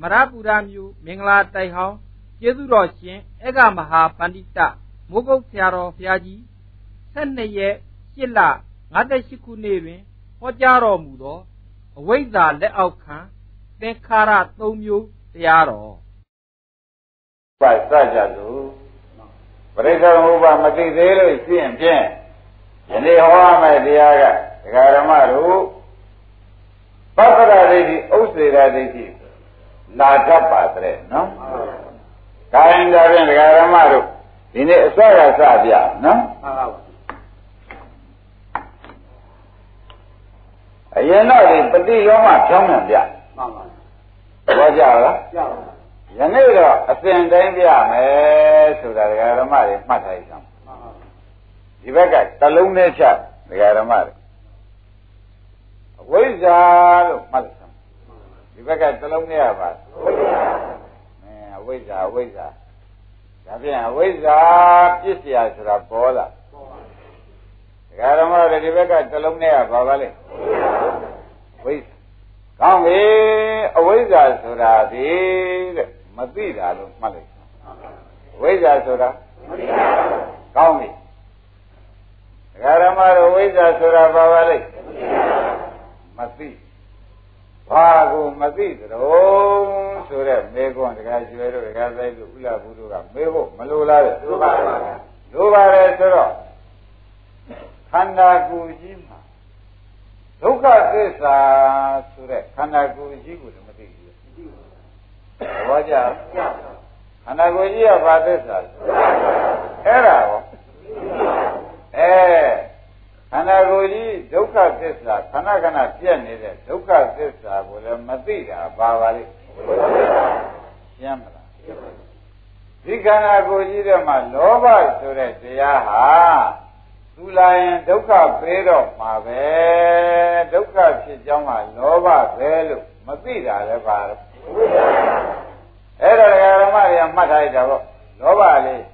မရပူရမျိုးမင်္ဂလာတိုက်ဟောင်းကျေးဇူးတော်ရှင်အေကမဟာပန္တိတမိုးကုတ်ဆရာတော်ဘုရားကြီး12ရက်8လ58ခုနှစ်တွင်ဟောကြားတော်မူသောအဝိဇ္ဇာလက်အောက်ခံသင်္ခါရ၃မျိုးတရားတော်ပါစကြလို့ပရိစ္ဆေဥပမသိသေးလို့ရှိရင်ဖြင့်ယနေ့ဟောရမယ့်တရားကဒကာဓမ္မတို့ပပ္ပရဒိဋ္ဌိဥစ္စေရဒိဋ္ဌိ လာတတ်ပါတဲ့နော်။ဒါရင်ဒါဖြင့်ဒကာဓမ္မတို့ဒီနေ့အစကစပြနော်။မှန်ပါပါအရင်တော့ဒီပฏิယောမဖြောင်းပြန်ပြမှန်ပါဘောကြလားကြပါယနေ့တော့အစဉ်တိုင်းပြမယ်ဆိုတာဒကာဓမ္မတွေမှတ်ထားကြအောင်ဒီဘက်ကတလုံးနဲ့ဖြတ်ဒကာဓမ္မတွေအဝိဇ္ဇာလို့မှတ်လိုက်ဆောင် ဒီဘက်ကတလုံးနဲ့ရပါအဲအဝိဇ္ဇာအဝိဇ္ဇာဒါဖြင့်အဝိဇ္ဇာပြစ်เสียဆိုတာပေါ်လာဒကာဓမ္မတွေဒီဘက်ကတလုံးနဲ့ရပါပါလေဝိဇ္ဇာကောင်းပြီအဝိဇ္ဇာဆိုတာဒီတဲ့မသိတာလို့မှတ်လိုက်ဝိဇ္ဇာဆိုတာမသိပါဘူးကောင်းပြီဒကာရမတို့ဝိဇ္ဇာဆိုတာဘာပါလဲမသိ ဘာကိုမသိသတုံးဆိုတဲ့မေကွန်းဒကာကျွဲတို့ဒကာဆိုင်တို့ဥလာဘူးတို့ကမေဖို့မလိုလားတဲ့လိုပါပါလိုပါတယ်ဆိုတော့ခန္ဓာကိုယ်ကြီးမှာဒုက္ခသစ္စာဆိုတဲ့ခန္ဓာကိုယ်ကြီးကိုလည်းမသိဘူးသဘောကျခန္ဓာကိုယ်ကြီးကဘာသစ္စာလဲအဲ့ဒါရောအဲ ခန္ဓာကိုယ်ကြီးဒုက္ခသစ္စာခဏခဏပြည့်နေတဲ့ဒုက္ခသစ္စာကိုလည်းမသိတာပါပါလိမ့်ရှင်းမလားဒီခန္ဓာကိုယ်ကြီးထဲမှာလောဘဆိုတဲ့တရားဟာသူလာရင်ဒုက္ခပေးတော့မှာပဲဒုက္ခဖြစ်ကြောင်းကလောဘပဲလို့မသိတာလည်းပါတော့အဲ့ဒါဓမ္မတွေကမှတ်ထားရတာပေါ့လောဘလေး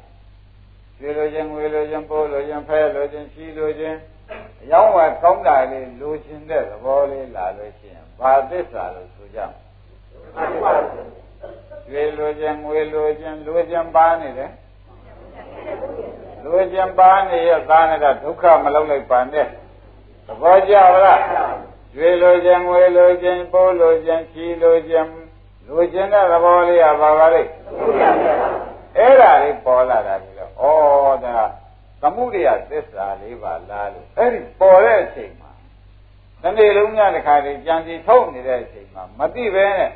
ရွှေလိုခြင်းငွေလိုခြင်းပိုးလိုခြင်းဖဲလိုခြင်းချီလိုခြင်း အယောင်းဝယ်ကောင်းတာလေးလိုချင်တဲ့သဘောလေးလာလို့ရှိရင်ဘာသစ္စာလို့ဆိုကြရွှေလိုခြင်းငွေလိုခြင်းလိုခြင်းပါနေတယ်လိုခြင်းပါနေရသားနဲ့ဒုက္ခမလုံးလိုက်ပါနဲ့သဘောကျလားရွှေလိုခြင်းငွေလိုခြင်းပိုးလိုခြင်းချီလိုခြင်းလိုခြင်းတဲ့သဘောလေးကဘာပါလဲအဲ့ဒါလေးပေါ်လာတာပြီးတော့ဩဒါ သမှုရိယသစ္စာလေးပါလားလို့အဲ့ဒီပေါ်တဲ့အချိန်မှာတနေ့လုံးညတစ်ခါတည်းကြံစီထုတ်နေတဲ့အချိန်မှာမသိပဲနဲ့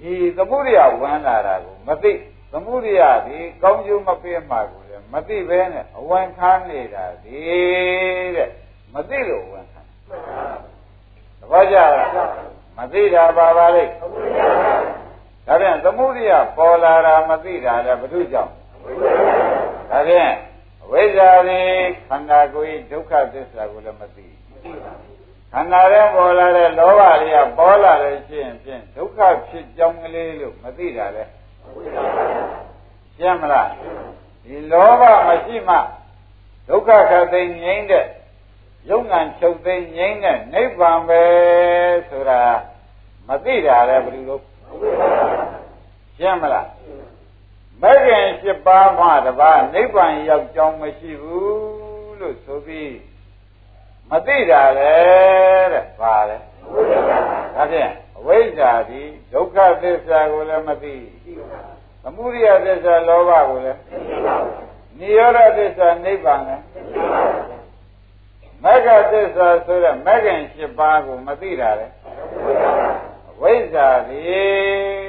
ဒီသမှုရိယဝင်လာတာကိုမသိသမှုရိယဒီကောင်းကျိုးမပေးမှကိုလည်းမသိပဲနဲ့အဝန်ခံနေတာဒီတဲ့မသိလို့ဝန်ခံသဘောကျလားမသိတာပါပါလိမ့်ဒါပြန်သမှုရိယပေါ်လာတာမသိတာလည်းဘု து ကြောင့်ဒါပြန် ဝိဇ္ဇာတွေခန္ဓာကိုယ်ဒုက္ခသစ္စာကိုလည်းမသိခန္ဓာထဲပေါ်လာတဲ့လောဘတွေကပေါ်လာတဲ့ရှင်းဖြင့်ဒုက္ခဖြစ်ကြောင်းကလေးလို့မသိတာလေရှင်းမလားဒီလောဘမရှိမှဒုက္ခခသိငြိမ့်တဲ့ယုံငံချုပ်သိငြိမ့်တဲ့နိဗ္ဗာန်ပဲဆိုတာမသိတာလေဘယ်လိုလုပ်ရှင်းမလား မဂ္ဂင်၈ပါးမှတပါးနိဗ္ဗာန်ရောက်ကြောင်းမရှိဘူးလို့ဆိုပြီးမသိတာလေတဲ့ပါလေဒါဖြင့်အဝိဇ္ဇာဒီဒုက္ခသစ္စာကိုလည်းမသိသမုဒိယသစ္စာလောဘကိုလည်းနိရောဓသစ္စာနိဗ္ဗာန်လည်းမဂ္ဂသစ္စာဆိုတဲ့မဂ္ဂင်၈ပါးကိုမသိတာလေဝိဇ္ဇာဒီ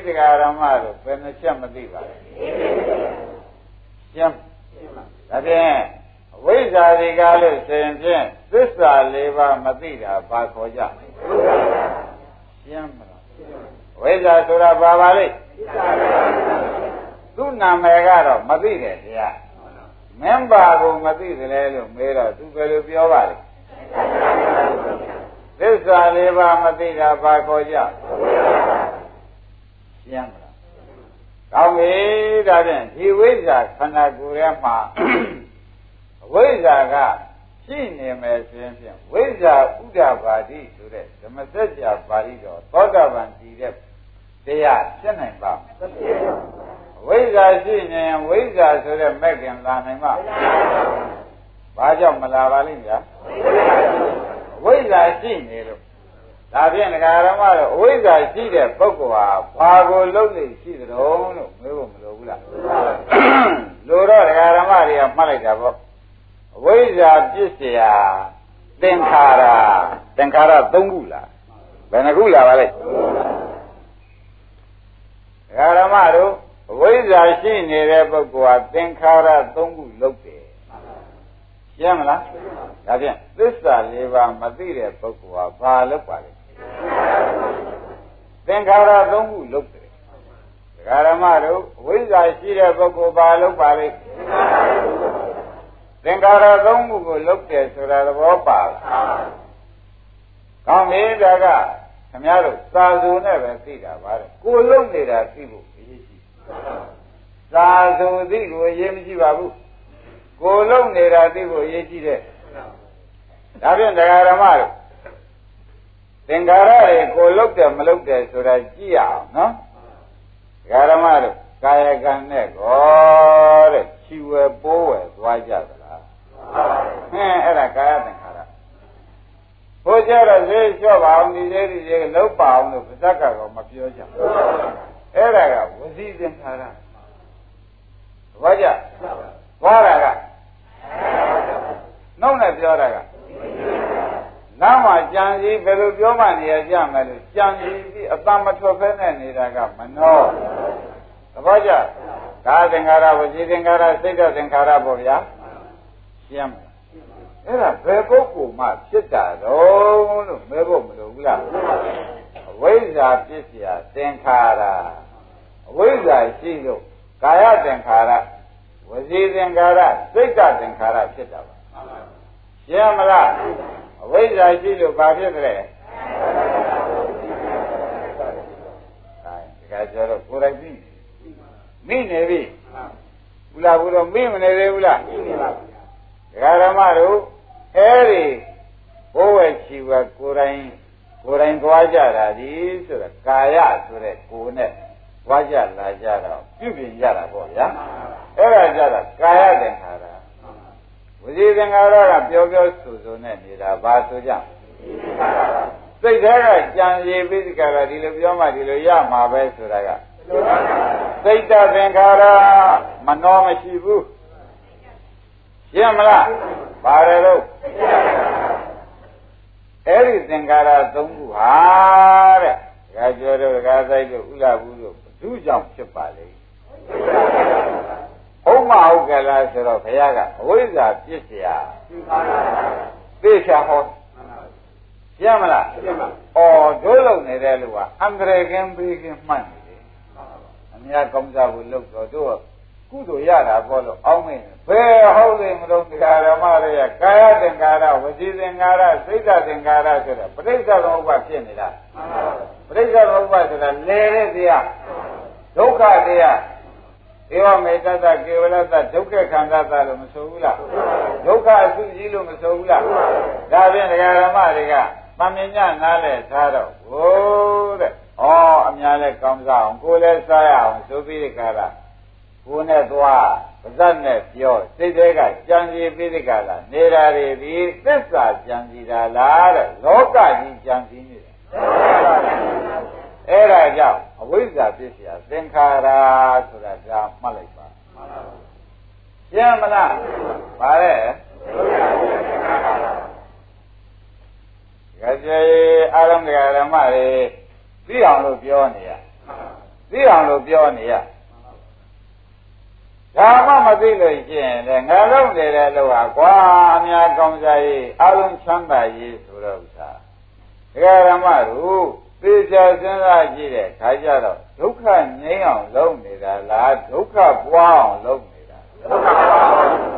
တရားဓမ္မတို့ဘယ်နှချက်မသိပါလဲ ရှင်းဒါဖြင့်ဝိဇ္ဇာတွေကလို့ဆိုရင်ဖြင့်သစ္စာ၄ပါးမသိတာဘာခေါ်ကြရှင်းမလားဝိဇ္ဇာဆိုတာဘာပါလိမ့်သူ့နာမည်ကတော့မသိတယ်တရားမင်းပါကိုမသိတယ်လေလို့မေးတော့သူဘယ်လိုပြောပါလဲသစ္စာလေးပါးမသိတာဘာခေါ်ကြရှင်းမလား ကောင်းပြီဒါဖြင့်ဒီဝိဇ္ဇာခန္ဓာကိုယ်ထဲမှာဝိဇ္ဇာကရှိနေမယ်ဆိုရင်ဖြင့်ဝိဇ္ဇာဥဒ္ဒပါတိဆိုတဲ့ဓမ္မစကြာပါဠိတော်သောတာပန်တည်တဲ့တရားဖြစ်နိုင်ပါဝိဇ္ဇာရှိနေရင်ဝိဇ္ဇာဆိုတဲ့မဲ့ခင်လာနိုင်မှာဘာကြောင့်မလာပါလိမ့်ဗျာဝိဇ္ဇာရှိနေလို့ ဒါဖြင့်ငဃာရမတော့အဝိဇ္ဇာရှိတဲ့ပုဂ္ဂိုလ်ဟာဘာကိုလုံးနေရှိသလုံးလို့မေးဖို့မလိုဘူးလားလိုတော့ငဃာရမတွေကမှတ်လိုက်တာပေါ့အဝိဇ္ဇာပစ္စယသင်္ခါရသင်္ခါရ၃ခုလားဘယ်နှခုလားပါလဲငဃာရမတို့အဝိဇ္ဇာရှိနေတဲ့ပုဂ္ဂိုလ်ဟာသင်္ခါရ၃ခုလုံးတယ်ရှင်းမလားဒါဖြင့်သစ္စာ၄ပါးမသိတဲ့ပုဂ္ဂိုလ်ဟာဘာလုပ်ပါလဲ သင်္ခါရသုံးခုလုပ်တယ်ဒကာရမတို့ဝိဇ္ဇာရှိတဲ့ပုဂ္ဂိုလ်ဘာလုပ်ပါလိမ့်သင်္ခါရသုံးခုကိုလုပ်တယ်ဆိုတာသဘောပါလားကောင်းပြီဒါကခင်ဗျားတို့သာဇုနဲ့ပဲသိတာပါတဲ့ကိုလုံနေတာသိဖို့အရေးကြီးသာဇုသိကိုအရေးမရှိပါဘူးကိုလုံနေတာသိဖို့အရေးကြီးတဲ့ဒါဖြင့်တရားဓမ္မတို့ သင်္ခါရတွေကိုလုတ်တယ်မလုတ်တယ်ဆိုတာကြည့်ရအောင်နော်ဓမ္မတို့ကာယကံနဲ့ကောတဲ့ခြီဝယ်ပိုးဝယ်သွားကြသလားဟင်းအဲ့ဒါကာယသင်္ခါရဘိုးကြတော့ဈေးလျှော့ပါအောင်ဒီလေးဒီလေးလုတ်ပါအောင်လို့ပါဇက်ကတော့မပြောကြဘူးအဲ့ဒါကဝစီသင်္ခါရဘာကြသွားတာကနှုတ်နဲ့ပြောတာက လမ်းမှာကြံစည်ဘယ်လိုပြောမှနေရကြမယ်လို့ကြံစည်ပြီးအတမထွက်ဖဲနဲ့နေတာကမနှောသဘောကျကာသင်္ခါရဝစီသင်္ခါရစိတ်တသင်္ခါရပေါ့ဗျာရှင်းမလားအဲ့ဒါဘယ်ပုဂ္ဂိုလ်မှဖြစ်တာတော့လို့မဲဖို့မလိုဘူးလားအဝိဇ္ဇာပြစ်เสียသင်္ခါရအဝိဇ္ဇာရှိလို့ကာယသင်္ခါရဝစီသင်္ခါရစိတ်တသင်္ခါရဖြစ်တာပါရှင်းမလား အဝိဇ္ဇာရှိလို့ဘာဖြစ်ကြလဲဒါကကြောတော့ကိုယ်တိုင်သိမိနေပြီဘူးလားဘူးတော့မိမနေသေးဘူးလားမိနေပါဘူးဒကာဓမ္မတို့အဲ့ဒီဘိုးဝဲချီဝကိုယ်တိုင်ကိုယ်တိုင်သွားကြတာဒီဆိုတော့ကာယဆိုတဲ့ကိုယ်နဲ့သွားကြလာကြတော့ပြုပြင်ကြတာပေါ့ဗျာအဲ့ဒါကြတော့ကာယသင်္ခါရ ဝစီသင်္ခါရကပြောပြောဆိုဆိုနဲ့နေတာဘာဆိုကြစိတ်ထဲကကြံရည်ပိစိကကဒီလိုပြောမှဒီလိုရမှာပဲဆိုတာကစိတ်တသင်္ခါရမနှောမရှိဘူးရှင်းမလားဘာလဲတော့အဲ့ဒီသင်္ခါရသုံးခုဟာတဲ့ဒါကြောတော့ဒကာဆိုင်တို့ဥလာဘူးတို့ဘုကြောင့်ဖြစ်ပါလေဟုတ် မဟုတ်ကလားဆိုတော့ဘုရားကအဝိဇ္ဇာပြစ်เสียသိချာဟောရှင်းမလားရှင်းပါအော်တို့လုံနေတဲ့လူကအန္တရာယ်ကင်းပေးကင်းမှတ်နေတယ်အများကောင်းစားဖို့လုပ်တော့တို့ကုသိုလ်ရတာပေါ့လို့အောင်းမင်းဘယ်ဟုတ်တယ်မလို့တရားဓမ္မတွေကကာယသင်္ကာရဝစီသင်္ကာရစိတ်သင်္ကာရဆိုတော့ပဋိစ္စသမုပ္ပါဖြစ်နေတာပဋိစ္စသမုပ္ပါဆိုတာလဲတဲ့တရားဒုက္ခတရား ဧဝမေတ္တကေဝလတ္တဒုက္ခခန္ဓာသလို့မဆိုဘူးလားဒုက္ခအစုကြီးလို့မဆိုဘူးလားဒါဖြင့်တရားဓမ္မတွေကတမင်ညနားလဲထားတော့ဟိုးတဲ့ဩအများလဲကောင်းစားအောင်ကိုယ်လဲစားရအောင်ဆိုပြီးဒီကရာကိုယ်နဲ့သွားပါဇတ်နဲ့ပြောစိတ်တွေကကြံစီပြီးဒီကရာနေတာတွေဒီသစ္စာကြံစီတာလားတဲ့လောကကြီးကြံစီနေတယ် အဲ့ဒါကြောင့်အဝိဇ္ဇာပြည့်စရာသင်္ခါရဆိုတာဒါမှတ်လိုက်ပါရှင်းမလားဗါတဲ့ကြကြေအာရုံတရားဓမ္မတွေသိအောင်လို့ပြောနေရသိအောင်လို့ပြောနေရဒါမှမသိလို့ရှိရင်လည်းငါလုံးနေတဲ့လို့ဟာကွာအများကောင်းစားရေးအလုံးချမ်းသာရေးဆိုတော့ဥစ္စာတရားဓမ္မတို့ သိချာစဉ်းစားကြည့်တဲ့ခါကျတော့ဒုက္ခငြိမ်းအောင်လုပ်နေတာလားဒုက္ခပွားအောင်လုပ်နေတာဒုက္ခပွားအောင်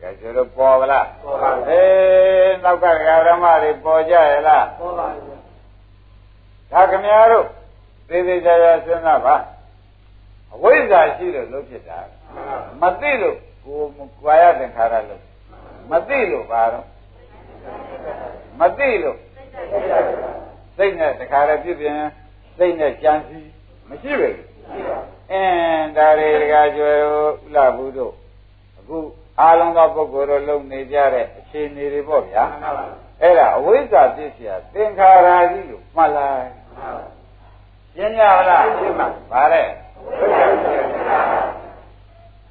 ကဲကျတော့ပေါ်ပါလားပေါ်ပါဘူးအေးနောက်ကဓမ္မတွေပေါ်ကြရဲ့လားပေါ်ပါဘူးဒါခမရတို့သေသေးချာချာစဉ်းစားပါအဝိဇ္ဇာရှိလို့လုပ်ဖြစ်တာမသိလို့ကိုကွာရသင်္ခါရလို့မသိလို့ပါတော့မသိလို့ စိတ်နဲ့တခါတည်းဖြစ်ပြန်စိတ်နဲ့ကြံစည်မရှိပဲအင်းဒါတွေတကကျွယ်ဥလာဘူးတို့အခုအားလုံးသောပုဂ္ဂိုလ်တို့လုံနေကြတဲ့အခြေအနေတွေပေါ့ဗျာအဲ့ဒါအဝိဇ္ဇာပြည့်စရာသင်္ခါရကြီးလို့မှတ်လိုက်ရှင်းရလားရှင်းပါဗါတဲ့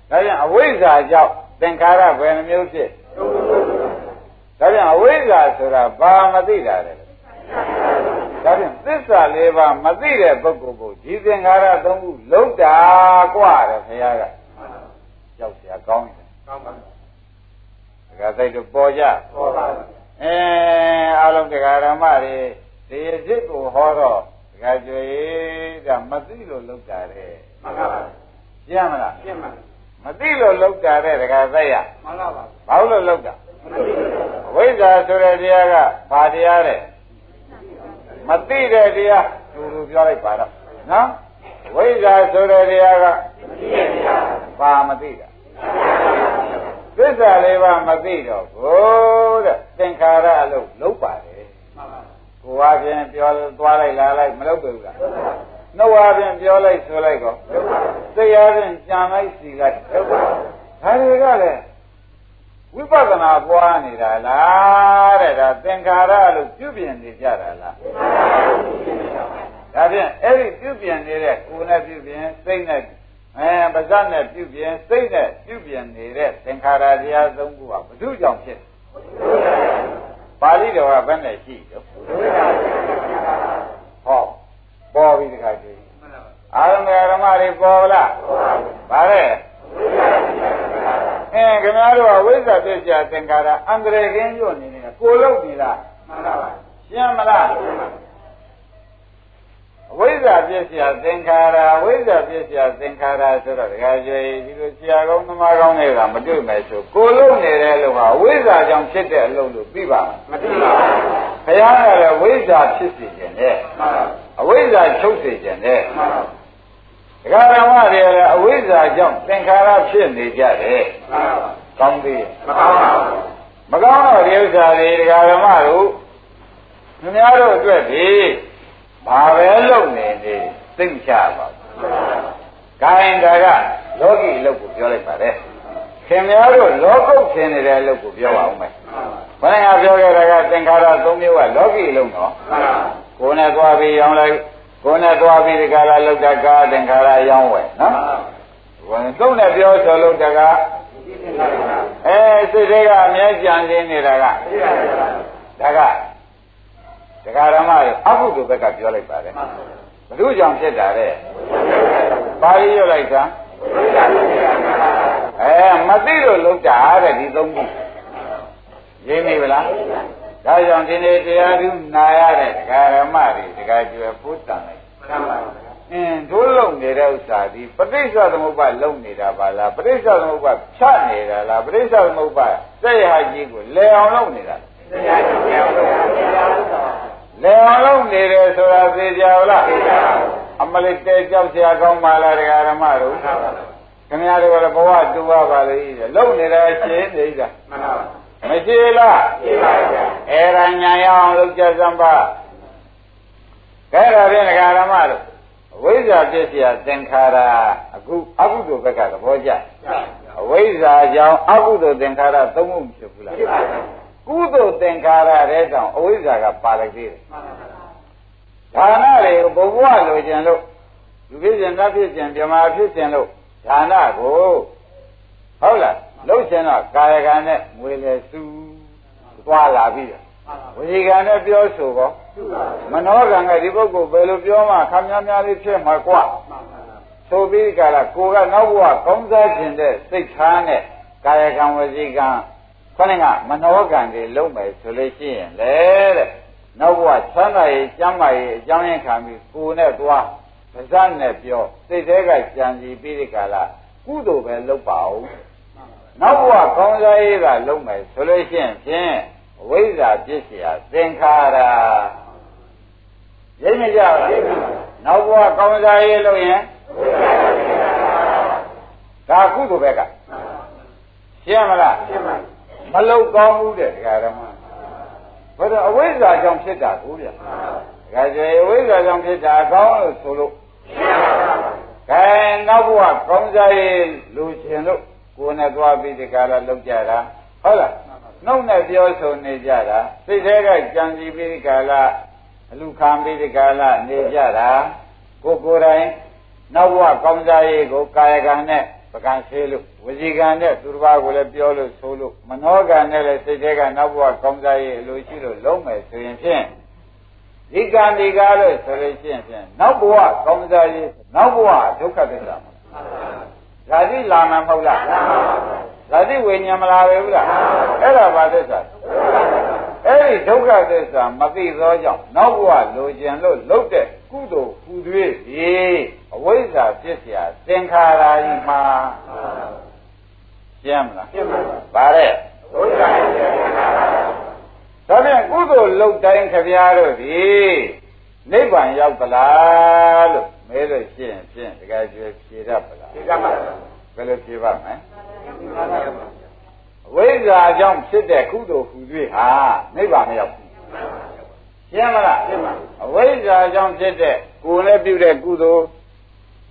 ဒါကြောင့်အဝိဇ္ဇာကြောင့်သင်္ခါရဘယ်နှမျိုးဖြစ်ဒါကြောင့်အဝိဇ္ဇာဆိုတာဘာမသိတာလဲ ဒါဖြင့်သစ္စာလေးပါးမသိတဲ့ပုဂ္ဂိုလ်ကိုဒီသင်္ခါရသုံးခုလုံးတာกว่าတယ်ခင်ဗျားကကြောက်เสียကောင်းတယ်ကောင်းပါဒါကသိတော့ပေါ်ကြပေါ်ပါအဲအလုံးတရားဓမ္မတွေဒီစိတ်ကိုဟောတော့ဒကာကျွေကမသိလို့လောက်တာတဲ့မှန်ပါပါရှင်းမလားရှင်းပါမသိလို့လောက်တာတဲ့ဒကာသိရမှန်ပါပါဘာလို့လောက်တာဝိဇ္ဇာဆိုတဲ့တရားကဘာတရားတဲ့ မသိတဲ့တရားသူလူပြောလိုက်ပါတော့နော်ဝိဇ္ဇာဆိုတဲ့တရားကမသိတဲ့တရားဘာမသိတာသစ္စာလေးပါမသိတော့ဘူးတဲ့သင်္ခါရအလုပ်လုပ်ပါတယ်မှန်ပါကိုယ်အချင်းပြောသွားလိုက်လာလိုက်မလုပ်ဘူးလားနှုတ်အချင်းပြောလိုက်ဆိုလိုက်ကောစိတ်အချင်းကြံလိုက်စီလိုက်လုပ်ပါဒါတွေကလည်း ဝိပဿနာပွားနေတာလားတဲ့ဒါသင်္ခါရလို့ပြုပြင်နေကြတာလားဒါဖြင့်အဲ့ဒီပြုပြင်နေတဲ့ကိုယ်နဲ့ပြုပြင်စိတ်နဲ့အဲပါဇတ်နဲ့ပြုပြင်စိတ်နဲ့ပြုပြင်နေတဲ့သင်္ခါရတရားသုံးခုကဘု து ကြောင့်ဖြစ်ပါဠိတော်ကဘယ်နဲ့ရှိတော့ဟောပေါ်ပြီတခါကြည့်အာရမဓမ္မတွေပေါ်လားပါပါလေ အဲခင်ဗျားတို့ကဝိဇ္ဇာပြည့်စရာသင်္ခါရအန္တရာယ်ကင်းညွတ်နေနေတာကိုလုံးနေလားမှန်ပါပါရှင်းမလားအဝိဇ္ဇာပြည့်စရာသင်္ခါရအဝိဇ္ဇာပြည့်စရာသင်္ခါရဆိုတော့တခါကျေဒီလိုဆရာကောင်းသမားကောင်းတွေကမတွေ့မယ်ဆိုကိုလုံးနေတဲ့အလုပ်ဟာအဝိဇ္ဇာကြောင့်ဖြစ်တဲ့အလုပ်လို့ပြီးပါမသိပါဘူးဘုရားကလည်းဝိဇ္ဇာဖြစ်စေခြင်းနဲ့အဝိဇ္ဇာချုပ်စေခြင်းနဲ့ ဒကာဓမ္မတွေလည်းအဝိဇ္ဇာကြောင့်သင်္ခါရဖြစ်နေကြတယ်ကောင်းသေးမကောင်းပါဘူးမကောင်းတော့ဒီဥစ္စာတွေဒကာဓမ္မတို့ခင်ဗျားတို့အတွက်ဒီဘာပဲလုပ်နေနေသိချပါဘူးခိုင်းတာကလောကီအလုပ်ကိုပြောလိုက်ပါတယ်ခင်ဗျားတို့လောကုတ်ထင်နေတဲ့အလုပ်ကိုပြောပါဦးမယ်ဘယ်ကပြောခဲ့တာကသင်္ခါရ၃မျိုးကလောကီအလုပ်နော်ကိုယ်နဲ့သွားပြီးရောင်းလိုက် ကိုယ်နဲ့သွားပြီးဒီကလာလောက်တကားသင်္ခါရရောင်းဝယ်နော်ဝင်သုံးနဲ့ပြောဆိုလို့တကားအဲစိတ်တွေကအမြဲကြံနေနေတာကဒါကဒကာရမတွေအကုသိုလ်ဘက်ကပြောလိုက်ပါတယ်ဘု து ကြောင့်ဖြစ်တာတဲ့ပါဠိရွတ်လိုက်တာအဲမသိလို့လုံးတာတဲ့ဒီသုံးခုရင်းနေဗလားဒါကြောင့်ဒီနေ့တရားသူနာရတဲ့ဒကာရမတွေဒကာကျွယ်ဖို့တန် လိုက်အင်းတို့လုံနေတဲ့ဥစ္စာဒီပဋိစ္စသမုပ္ပါလုံနေတာပါလားပဋိစ္စသမုပ္ပါဖြတ်နေတာလားပဋိစ္စသမုပ္ပါစက်ရကြီးကိုလဲအောင်လုပ်နေတာစက်ရကြီးလဲအောင်လုပ်နေတာလေအောင်လုံးနေတယ်ဆိုတာသိကြလားသိကြပါဘူးအမလေးတဲကြောက်စရာကောင်းပါလားတရားဓမ္မတို့ခင်ဗျားတို့ကဘဝတူပါပါလေလုံနေတဲ့ရှင်းနေကြမှန်ပါပါမရှိလားရှိပါဗျာအဲ့ဒါညာရအောင်လုပ်ကြစမ်းပါ ခဲဒါဖြင့်တရားဓမ္မတို့အဝိဇ္ဇာပြည့်စရာသင်္ခါရအခုအကုသိုလ်ဘက်ကသဘောကျအဝိဇ္ဇာကြောင့်အကုသိုလ်သင်္ခါရသုံးခုဖြစ်ဘူးလားဖြစ်ပါဗျာကုသိုလ်သင်္ခါရတဲ့တောင်အဝိဇ္ဇာကပါလိုက်သေးတယ်ဒါနတွေကိုဘုဘဝလိုချင်လို့လူဖြစ်ခြင်းနတ်ဖြစ်ခြင်းမြမာဖြစ်ခြင်းလို့ဒါနကိုဟုတ်လားလှုပ်ခြင်းတော့ကာယကံနဲ့ငွေလေစုသွားလာပြီးတော့ဝစီကံနဲ့ပြောဆိုကော မနောကံကဒီပုဂ္ဂိုလ်ဘယ်လိုပြောမှခမ်းများများလေးဖြစ်မှာကွာဆိုပြီးကြလားကိုကနောက်ဘဝကောင်းစားခြင်းတဲ့စိတ်ထားနဲ့ကာယကံဝစီကံခொနည်းကမနောကံတွေလုံးမယ်ဆိုလို့ရှိရင်လေတဲ့နောက်ဘဝချမ်းသာရေးကျမ်းမာရေးအကြောင်းရင်းခံပြီးကိုနဲ့သွားပါဇတ်နဲ့ပြောစိတ်သေးကကြံစီပြီးဒီကလာကုသိုလ်ပဲလုပ်ပါဦးနောက်ဘဝကောင်းစားရေးကလုံးမယ်ဆိုလို့ရှိရင်ဖြင့်ဝိဇ္ဇာပြည့်စရာသင်္ခါရ ရိပ်မကြလားနောက်ဘဝကောင်းစားရေးလုပ်ရင်ဒါကုသိုလ်ဘက်ကရှင်းမလားရှင်းပါမလောက်ကောင်းဘူးတဲ့ဒကာဓမ္မဘယ်တော့အဝိဇ္ဇာကြောင့်ဖြစ်တာကိုဗျာဒကာကျေအဝိဇ္ဇာကြောင့်ဖြစ်တာကောင်းလို့ဆိုလို့နောက်ဘဝကောင်းစားရေးလူချင်းလို့ကိုယ်နဲ့သွားပြီးဒီကလာလောက်ကြတာဟုတ်လားနှုတ်နဲ့ပြောဆိုနေကြတာစိတ်ထဲကကြံစီပြီးဒီကလာအ လူခံပြီးဒီကလာနေကြတာကိုကိုယ်တိုင်နောက်ဘဝကောင်းစားရေးကိုကာယကံနဲ့ပကံဆေးလို့ဝစီကံနဲ့သူတစ်ပါးကိုလည်းပြောလို့ဆိုလို့မနောကံနဲ့လည်းစိတ်ထဲကနောက်ဘဝကောင်းစားရေးအလိုရှိလို့လုံးမယ်ဆိုရင်ဖြင့်ဒီကံဒီကားလို့ဆိုလို့ရှိရင်ဖြင့်နောက်ဘဝကောင်းစားရေးနောက်ဘဝဒုက္ခသစ္စာမှာဓာတိလာမှာမဟုတ်လားဓာတိဝိညာဉ်မလာပဲဘူးလားအဲ့ဒါဘာသစ္စာ အဲ့ဒီဒုက္ခသစ္စာမသိသောကြောင့်နောက်ဘဝလိုချင်လို့လုတ်တဲ့ကုသိုလ်ကုသွေးရေအဝိဇ္ဇာဖြစ်เสียသင်္ခါရကြီးမှာရှင်းမလားရှင်းပါပါဗါတဲ့ဒုက္ခသစ္စာဒါဖြင့်ကုသိုလ်လုတ်တိုင်းခဗျားတို့ဒီနိဗ္ဗာန်ရောက်သလားလို့မဲလို့ရှိရင်ဖြင့်တကယ်ကျွေးဖြေတတ်ပါလားဖြေတတ်ပါဘယ်လိုဖြေပါမလဲအ ဝိဇ္ဇာကြောင့်ဖြစ်တဲ့ကုသိုလ်ဟူ၍ဟာနိဗ္ဗာန်မရောက်ဘူးရှင်းမလားရှင်းပါအဝိဇ္ဇာကြောင့်ဖြစ်တဲ့ကိုယ်နဲ့ပြုတဲ့ကုသိုလ်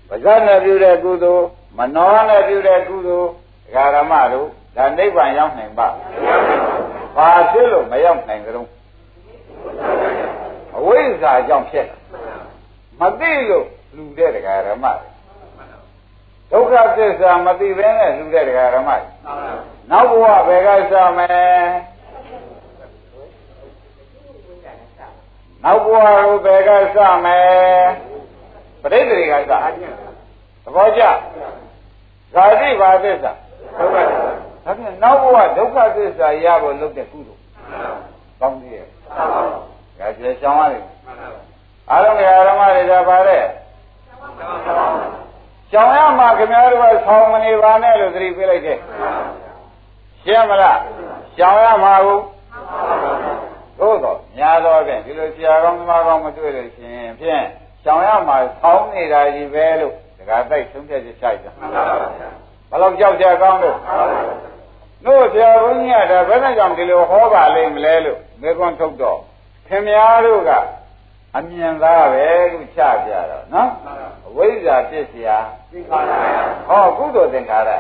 ပါဇာနဲ့ပြုတဲ့ကုသိုလ်မနောနဲ့ပြုတဲ့ကုသိုလ်ဒကာရမတို့ဒါနိဗ္ဗာန်ရောက်နိုင်ပါဘာဖြစ်လို့မရောက်နိုင်ကြတော့အဝိဇ္ဇာကြောင့်ဖြစ်မသိလို့လူတဲ့ဒကာရမဒုက္ခသစ္စာမသိဘဲနဲ့လူတဲ့ဒကာရမ နောက်ဘဝဘယ်ကစမယ်နောက်ဘဝကိုဘယ်ကစမယ်ပရိသေတွေကစသဘောကျဇာတိဘာသစ္စာဒုက္ခသစ္စာဒါဖြင့်နောက်ဘဝဒုက္ခသစ္စာရဖို့လုပ်တဲ့ကုသိုလ်ကောင်းသေးရဲ့ဒါကျေရှောင်းရတယ်အားလုံးကဓမ္မတွေကပါတဲ့ရှောင်းရမှာခင်ဗျားတို့ကဆောင်းမနေပါနဲ့လို့သတိပေးလိုက်တဲ့ ရှင်းမလားရှောင်ရမှာဘူးသို့တော့ညာတော့ဖြင့်ဒီလိုဆရာကောင်းသမားကောင်းမတွေ့လို့ရှင်ဖြင့်ရှောင်ရမှာဆောင်းနေတာကြီးပဲလို့ဒကာတိုက်ဆုံးဖြတ်ချက်ဆိုင်တယ်ဘယ်လောက်ကြောက်ကြကောင်းလို့တို့ဆရာဘုန်းကြီးကဒါဘယ်နဲ့ကြောင့်ဒီလိုဟောပါလိမ့်မလဲလို့မေကွန်းထုတ်တော့ခင်များတို့ကအမြင်သားပဲလို့ချပြတော့နော်အဝိဇ္ဇာပြစ်စရာသင်္ခါရဟောကုသိုလ်သင်္ခါရ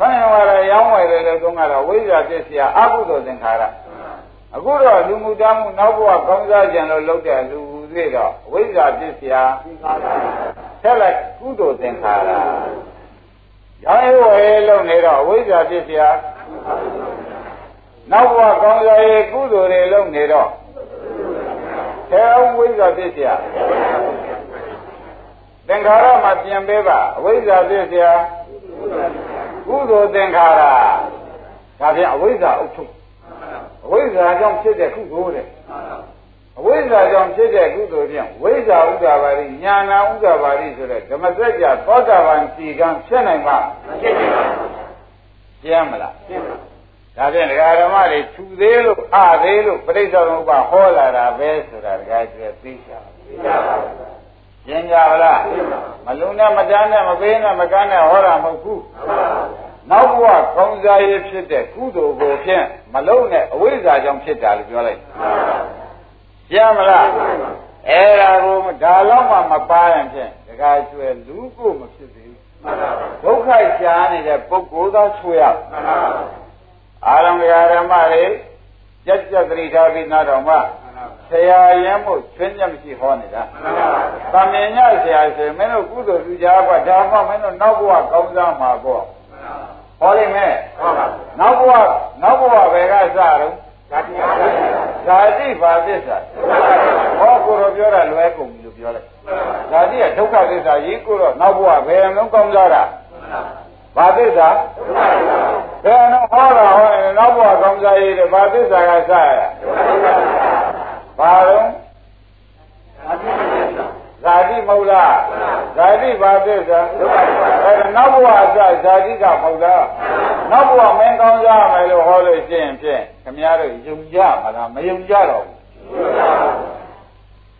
ဆန်းဝါရရောင်းဝယ်တယ်လို့သုံးကတော့ဝိဇ္ဇာပစ္စယအကုသိုလ်သင်္ခါရအခုတော့လူမှုတမ်းမှုနောက်ဘဝကောင်းစားကြံလို့လုပ်တဲ့လူသေးတော့ဝိဇ္ဇာပစ္စယဆက်လိုက်ကုသိုလ်သင်္ခါရရောင်းဝယ်လုပ်နေတော့ဝိဇ္ဇာပစ္စယနောက်ဘဝကောင်းစားရေးကုသိုလ်တွေလုပ်နေတော့ထဲအောင်ဝိဇ္ဇာပစ္စယသင်္ခါရမှာပြင်ပေးပါဝိဇ္ဇာပစ္စယ ကုသိုလ်သင်္ခါရဒါဖြင့်အဝိဇ္ဇာအုပ်ချုပ်အဝိဇ္ဇာကြောင့်ဖြစ်တဲ့ကုသိုလ်တဲ့အဝိဇ္ဇာကြောင့်ဖြစ်တဲ့ကုသိုလ်ဖြင့်ဝိဇ္ဇာဥဒ္ဒါပါရိညာနာဥဒ္ဒါပါရိဆိုတဲ့ဓမ္မစကြာသောတာပန်စီကံဖြစ်နိုင်မှာဖြစ်နိုင်ပါဘူးရှင်းမလားရှင်းပါဒါဖြင့်ဒကာဓမ္မတွေထူသေးလို့အသေးလို့ပြိဿသမုပ္ပါဟောလာတာပဲဆိုတာဒကာကျွဲသိချာသိချာပါဘူး ရှင်းကြပါလားမလုံနဲ့မတန်းနဲ့မပေးနဲ့မကန်းနဲ့ဟောတာမဟုတ်ဘူးနောက်ဘဝကောင်းစားရေးဖြစ်တဲ့ကုသိုလ်ကိုဖြင့်မလုံနဲ့အဝိဇ္ဇာကြောင့်ဖြစ်တာလို့ပြောလိုက်ရှင်းမလားအဲ့ဒါကိုဒါတော့မှမပါရင်ဖြင့်ဒကာကျွဲလူကိုမဖြစ်သေးဘူးဒုက္ခရှားနေတဲ့ပုဂ္ဂိုလ်သားဆွေရအာရမဓမ္မတွေကြက်ကြက်သတိထားပြီးနားတော်မှာ ဆရာရင်မို့ချွင်းချက်မရှိဟောနေတာ။သမင်ညဆရာဆိုမင်းတို့ကုသိုလ်ပြုကြပါဒါမှမင်းတို့နောက်ဘဝကောင်းစားမှာပေါ့။ဟောလိမ့်မယ်။ဟုတ်ပါဘူး။နောက်ဘဝနောက်ဘဝဘယ်ကစတော့ဇာတိဇာတိဘာသစ္စာဟောကိုရောပြောတာလွဲကုန်ပြီလို့ပြောလိုက်ဇာတိကဒုက္ခသစ္စာကြီးကိုတော့နောက်ဘဝဘယ်လုံးကောင်းစားတာဘာသစ္စာဘယ်တော့ဟောတာဟောရင်နောက်ဘဝကောင်းစားရေးတဲ့ဘာသစ္စာကစရ ဘာတော့ဇာတိမဟုတ်လားဇာတိဘာသစ္စာအဲနောက်ဘဝအစဇာတိကမဟုတ်လားနောက်ဘဝမင်းကောင်းစားမယ်လို့ဟောလို့ရှိရင်ဖြင့်ခမည်းတော်ယုံကြမှာလားမယုံကြတော့ဘူး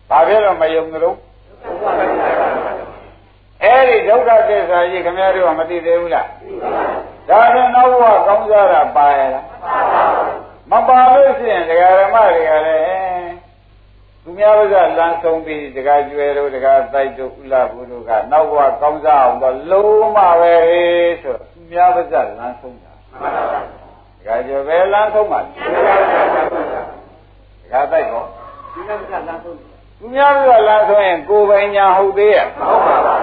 ဘာဖြစ်လို့မယုံကြတော့အဲ့ဒီဒုက္ခသစ္စာကြီးခမည်းတော်ကမသိသေးဘူးလားဒါဆိုနောက်ဘဝကောင်းစားတာပါရလားမပါလို့ရှိရင်ဒကာရမတွေကလည်း သူများပါးကလမ်းဆုံးပြီးတကားကျွဲတို့တကားတိုက်တို့ဥလာဘူးတို့ကနောက်ဘဝကောင်းစားအောင်တော့လုံးမပဲဆိုသူများပါးကလမ်းဆုံးတာမှန်ပါပါတကားကျွဲပဲလမ်းဆုံးပါတကားတိုက်တော့သူများပါးကလမ်းဆုံးသူများပါးကလမ်းဆုံးရင်ကိုယ်ပိုင်ညာဟုတ်သေးရဲ့ဟုတ်ပါပါ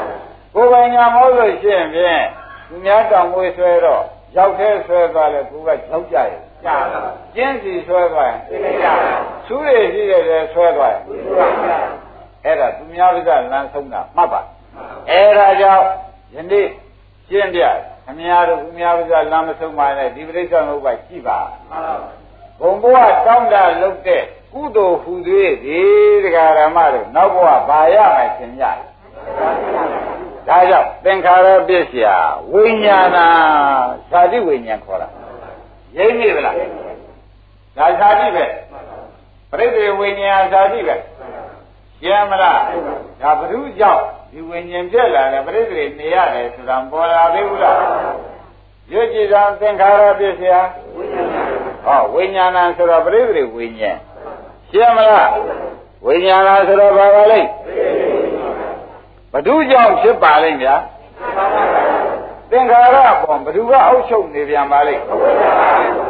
ကိုယ်ပိုင်ညာမဟုတ်လို့ရှိရင်ဖြင့်သူများတောင်မွေးဆွဲတော့ရောက်သေးဆွဲသွားလဲကိုယ်ကကြောက်ကြရဲ့ ကြားပါကျင်းစီဆွဲသွားရင်သိနေကြသူတွေရှိတဲ့တည်းဆွဲသွားရင်အဲ့ဒါသူများကလမ်းဆုံးတာမှတ်ပါအဲ့ဒါကြောင့်ယနေ့ရှင်းပြခမည်းတော်သူများကလမ်းမဆုံးပါနဲ့ဒီပရိစ္ဆေသမုပ္ပါရှိပါဘုံဘဝတောင်းတလုပ်တဲ့ကုသိုလ်ဟူသေးဒီတရားဓမ္မတို့နောက်ဘဝဘာရမယ်ရှင်ကြဒါကြောင့်သင်္ခါရပစ္စယဝိညာဏဇာတိဝိညာဉ်ခေါ်တာ ရိမ့်နေဗလားဒါဇာတိပဲပရိသေဝိညာဉ်ဇာတိပဲရှင်းမလားဒါဘ ᱹ ကြောင့်ဒီဝိညာဉ်ပြက်လာတယ်ပရိသေနေရတယ်ဆိုတာပေါ်လာသေးဘူးလားရွတ်ကြည်သာသင်္ခါရပစ္စယဟောဝိညာဏဆိုတော့ပရိသေဝိညာဉ်ရှင်းမလားဝိညာဏဆိုတော့ဘာပါလိမ့်ဘ ᱹ ကြောင့်ဖြစ်ပါလိမ့်ဗျာ သင်္ခါရပေါ်ဘ누구ကအောက်ချုပ်နေပြန်ပါလိမ့်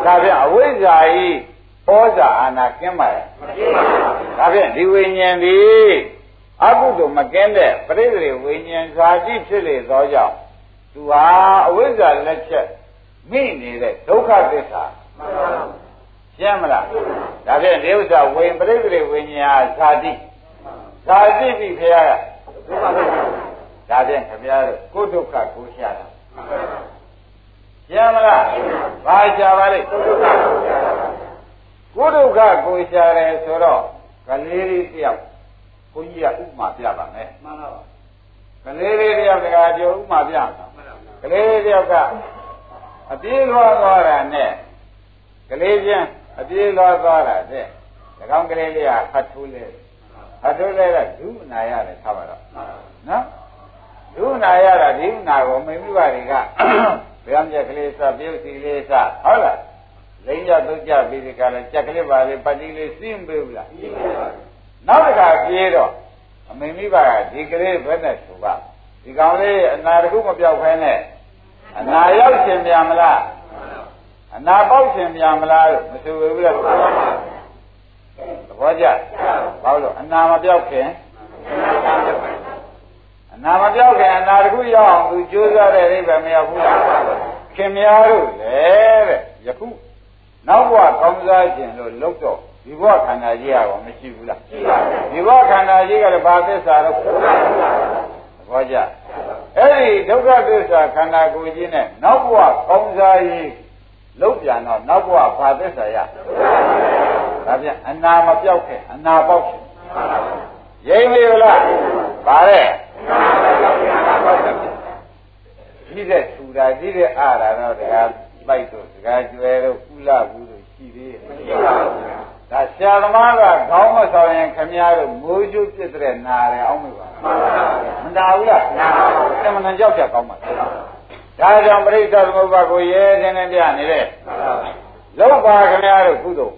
ဒါဖြင့်အဝိဇ္ဇာဤဩဇာအာနာကင်းပါရဲ့မကင်းပါဘူးဒါဖြင့်ဒီဝိညာဉ်ဒီအကုသို့မကင်းတဲ့ပရိသေဝိညာဉ်ဇာတိဖြစ်လေသောကြောင့်သူဟာအဝိဇ္ဇာလက်ချက်မိနေတဲ့ဒုက္ခသစ္စာမှန်ပါဘူးရှင်းမလားဒါဖြင့်ဒီဥစ္စာဝိပရိသေဝိညာဉ်ဇာတိဇာတိပြီခရကဒုက္ခသစ္စာဒါဖြင့်ခင်ဗျားတို့ကိုယ်ဒုက္ခကိုရှာတာ ရှင်းမလားဘာရှာပါလိမ့်ကိုယ်ဒုက္ခကိုရှာတယ်ဆိုတော့ကလေးလေးတယောက်ဘုန်းကြီးကဥပမာပြပါမယ်မှန်ပါပါကလေးလေးတယောက်တကပြောဥပမာပြမှာကလေးလေးတယောက်ကအပြေးလွှားသွားတာနဲ့ကလေးချင်းအပြေးလွှားသွားတာတဲ့၎င်းကလေးလေးကဟတ်ထိုးလဲဟတ်ထိုးလဲကဒုနာရတယ်ထားပါတော့နော် ဒုနာရတာဒီနာကိုမိမိပါတွေကဗျာမြက်ကလေးစပြုတ်စီလေးစဟုတ်လားလိမ့်ကြတုတ်ကြပြီးဒီကလည်းကြက်ကလေးပါလေပတ်တိလေးစီးမပေးဘူးလားစီးပါပါနောက်တစ်ခါပြေးတော့အမိမိပါကဒီကလေးဘယ်နဲ့ဆိုပါဒီကောင်လေးအနာတခုမပြောက်ခဲနဲ့အနာရောက်ရှင်ပြန်မလားအနာပေါက်ရှင်ပြန်မလားလို့မဆိုဘူးလားသဘောကျဘာလို့အနာမပြောက်ခင်အ နာမပြောက်ခင်အနာတခုရောက်အောင်သူကြိုးစားတဲ့အိဗယ်မရောက်ဘူးလားခင်များတို့လေတဲ့ယခုနောက်ဘဝကောင်းစားခြင်းလို့လောက်တော့ဒီဘဝခန္ဓာကြီးကတော့မရှိဘူးလားရှိပါဘူးဒီဘဝခန္ဓာကြီးကလည်းဘာသစ္စာတော့သဘောကျအဲ့ဒီဒုက္ခသစ္စာခန္ဓာကိုယ်ကြီးနဲ့နောက်ဘဝကောင်းစားရေးလောက်ပြန်တော့နောက်ဘဝဘာသစ္စာရဒါပြန်အနာမပြောက်ခဲ့အနာပေါက်ခဲ့ရိမ့်မေလားပါတဲ့ ဒီတဲ့ထူတာဒီတဲ့အားတာတော့တရားပိုက်တို့စကားကျွဲတို့ကုလဘူးတို့ရှိသေးရဲ့မရှိပါဘူးဒါဆရာသမားကခေါင်းမဆောင်ရင်ခမည်းတော်မိုးကျုပ်ပြစ်တဲ့နာတယ်အောင်းမပါမနာဘူးလားနာပါဘူးအမှန်ကြောက်ကြကောင်းပါဒါကြောင့်ပရိစ္ဆေသမုပ္ပါကိုရဲခြင်းနဲ့ပြနေတဲ့လောက်ပါခမည်းတော်ကုသိုလ်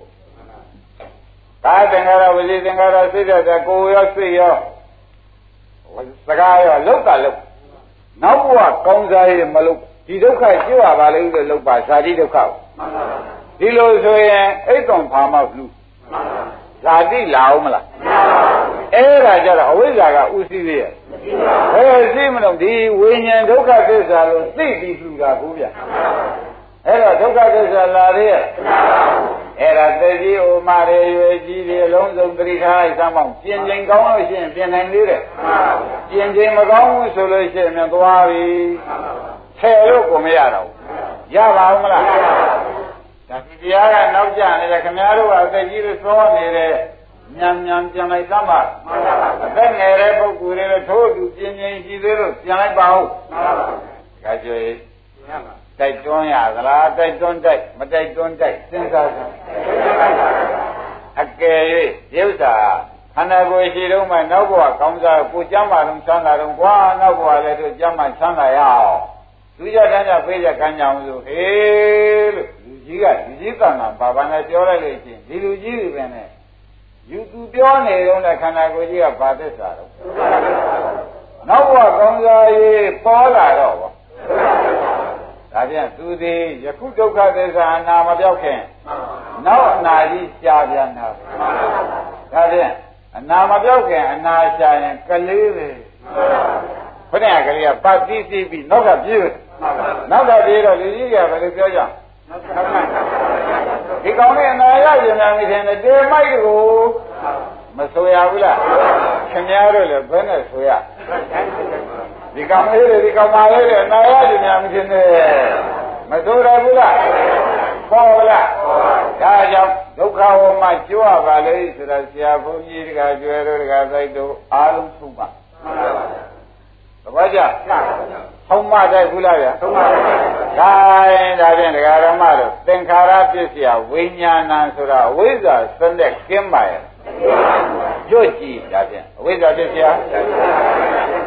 ကာသင်္ခါရဝစီသင်္ခါရစိတ်ဓာတ်ကိုရောစိတ်ရော စကားရောလောက်ကလောက်နောက်ဘဝကောင်းစားရေးမလုပ်ဒီဒုက္ခကျွတ်ရပါလိမ့်လို့လောက်ပါဇာတိဒုက္ခဒီလိုဆိုရင်အိတ်ကောင်ဖာမောက်လူဇာတိလာအောင်မလားအဲ့ဒါကြတော့အဝိဇ္ဇာကဥသိသေးရဲ့ဘယ်သိမလို့ဒီဝိညာဉ်ဒုက္ခသစ္စာလို့သိပြီးလှူတာကိုဗျအဲ့တော့ဒုက္ခသစ္စာလာသေးရဲ့ အဲ့ဒါသေကြီးအိုမာရေရွယ်ကြီးတွေအလုံးစုံသတိထားလိုက်စမ်းပါဦးပြင်ချိန်ကောင်းလို့ရှိရင်ပြင်နိုင်သေးတယ်ပြင်ချိန်မကောင်းဘူးဆိုလို့ရှိရင်သွားပြီဆယ်လို့ကိုမရတော့ဘူးရပါဦးမလားဒါဒီတရားကနောက်ကျနေတယ်ခင်ဗျားတို့ကအသက်ကြီးလို့စောနေတယ်ညံညံပြန်လိုက်သမ်းပါအသက်ငယ်တဲ့ပုဂ္ဂိုလ်တွေလည်းထိုးတူပြင်းပြင်းရှိသေးလို့ပြန်လိုက်ပါဦးဒါကြွေ တိုက်တွန်းရသလားတိုက်တွန်းတိုက်မတိုက်တွန်းတိုက်စဉ်းစားစမ်းအကယ်၍ရုပ်သာခန္ဓာကိုယ်ရှိတော့မှနောက်ဘဝကောင်းစားကိုကြမ်းပါတော့ချမ်းသာတော့ကွာနောက်ဘဝလည်းတို့ကြမ်းမှချမ်းသာရအောင်သူကြတန်းကြဖေးကြခံကြအောင်ဆိုဟေးလို့လူကြီးကလူကြီးကံကဘာဘာနဲ့ပြောလိုက်လို့ချင်းဒီလူကြီးတွေပဲနဲ့ယူသူပြောနေတော့လည်းခန္ဓာကိုယ်ကြီးကဘာသစ္စာတော့နောက်ဘဝကောင်းစားရေးပေါ်လာတော့ဗော ဒါပြန်သူသည်ယခုဒုက္ခသစ္စာအနာမပြောက်ခင်နောက်အနာကြီးရှားပြန်တာဒါပြန်အနာမပြောက်ခင်အနာရှာရင်ကလေးပဲခொနည်းကလေးကပတ်တိတိပြီးနောက်ကပြေးနောက်ကပြေးတော့လူကြီးကဘယ်လိုပြောကြဒီကောင်လေးအနာရရင်များနေတယ်တေမိုက်ကိုမဆိုရဘူးလားခင်ဗျားတို့လည်းဘယ်နဲ့ဆိုရ ဒီကောင်လေးတွေဒီကောင်မလေးတွေအနာရရင်များမဖြစ်နဲ့မဆိုရဘူးလားပေါ်လားဒါကြောင့်ဒုက္ခဝမကျွရပါလေဆိုတာဆရာဘုန်းကြီးတကကျွဲတို့တကသိုက်တို့အားလုံးသုံးပါသဘောကျသုံးမတိုက်ဘူးလားဗျာသုံးမတိုက်ဒါရင်ဒါဖြင့်ဒကာရမတို့သင်္ခါရပစ္စယဝိညာဏဆိုတာအဝိဇ္ဇာစတဲ့ကင်းပါရဲ့ ညွတ်ကြည့်ဒါဖြင့်အဝိဇ္ဇာပစ္စယ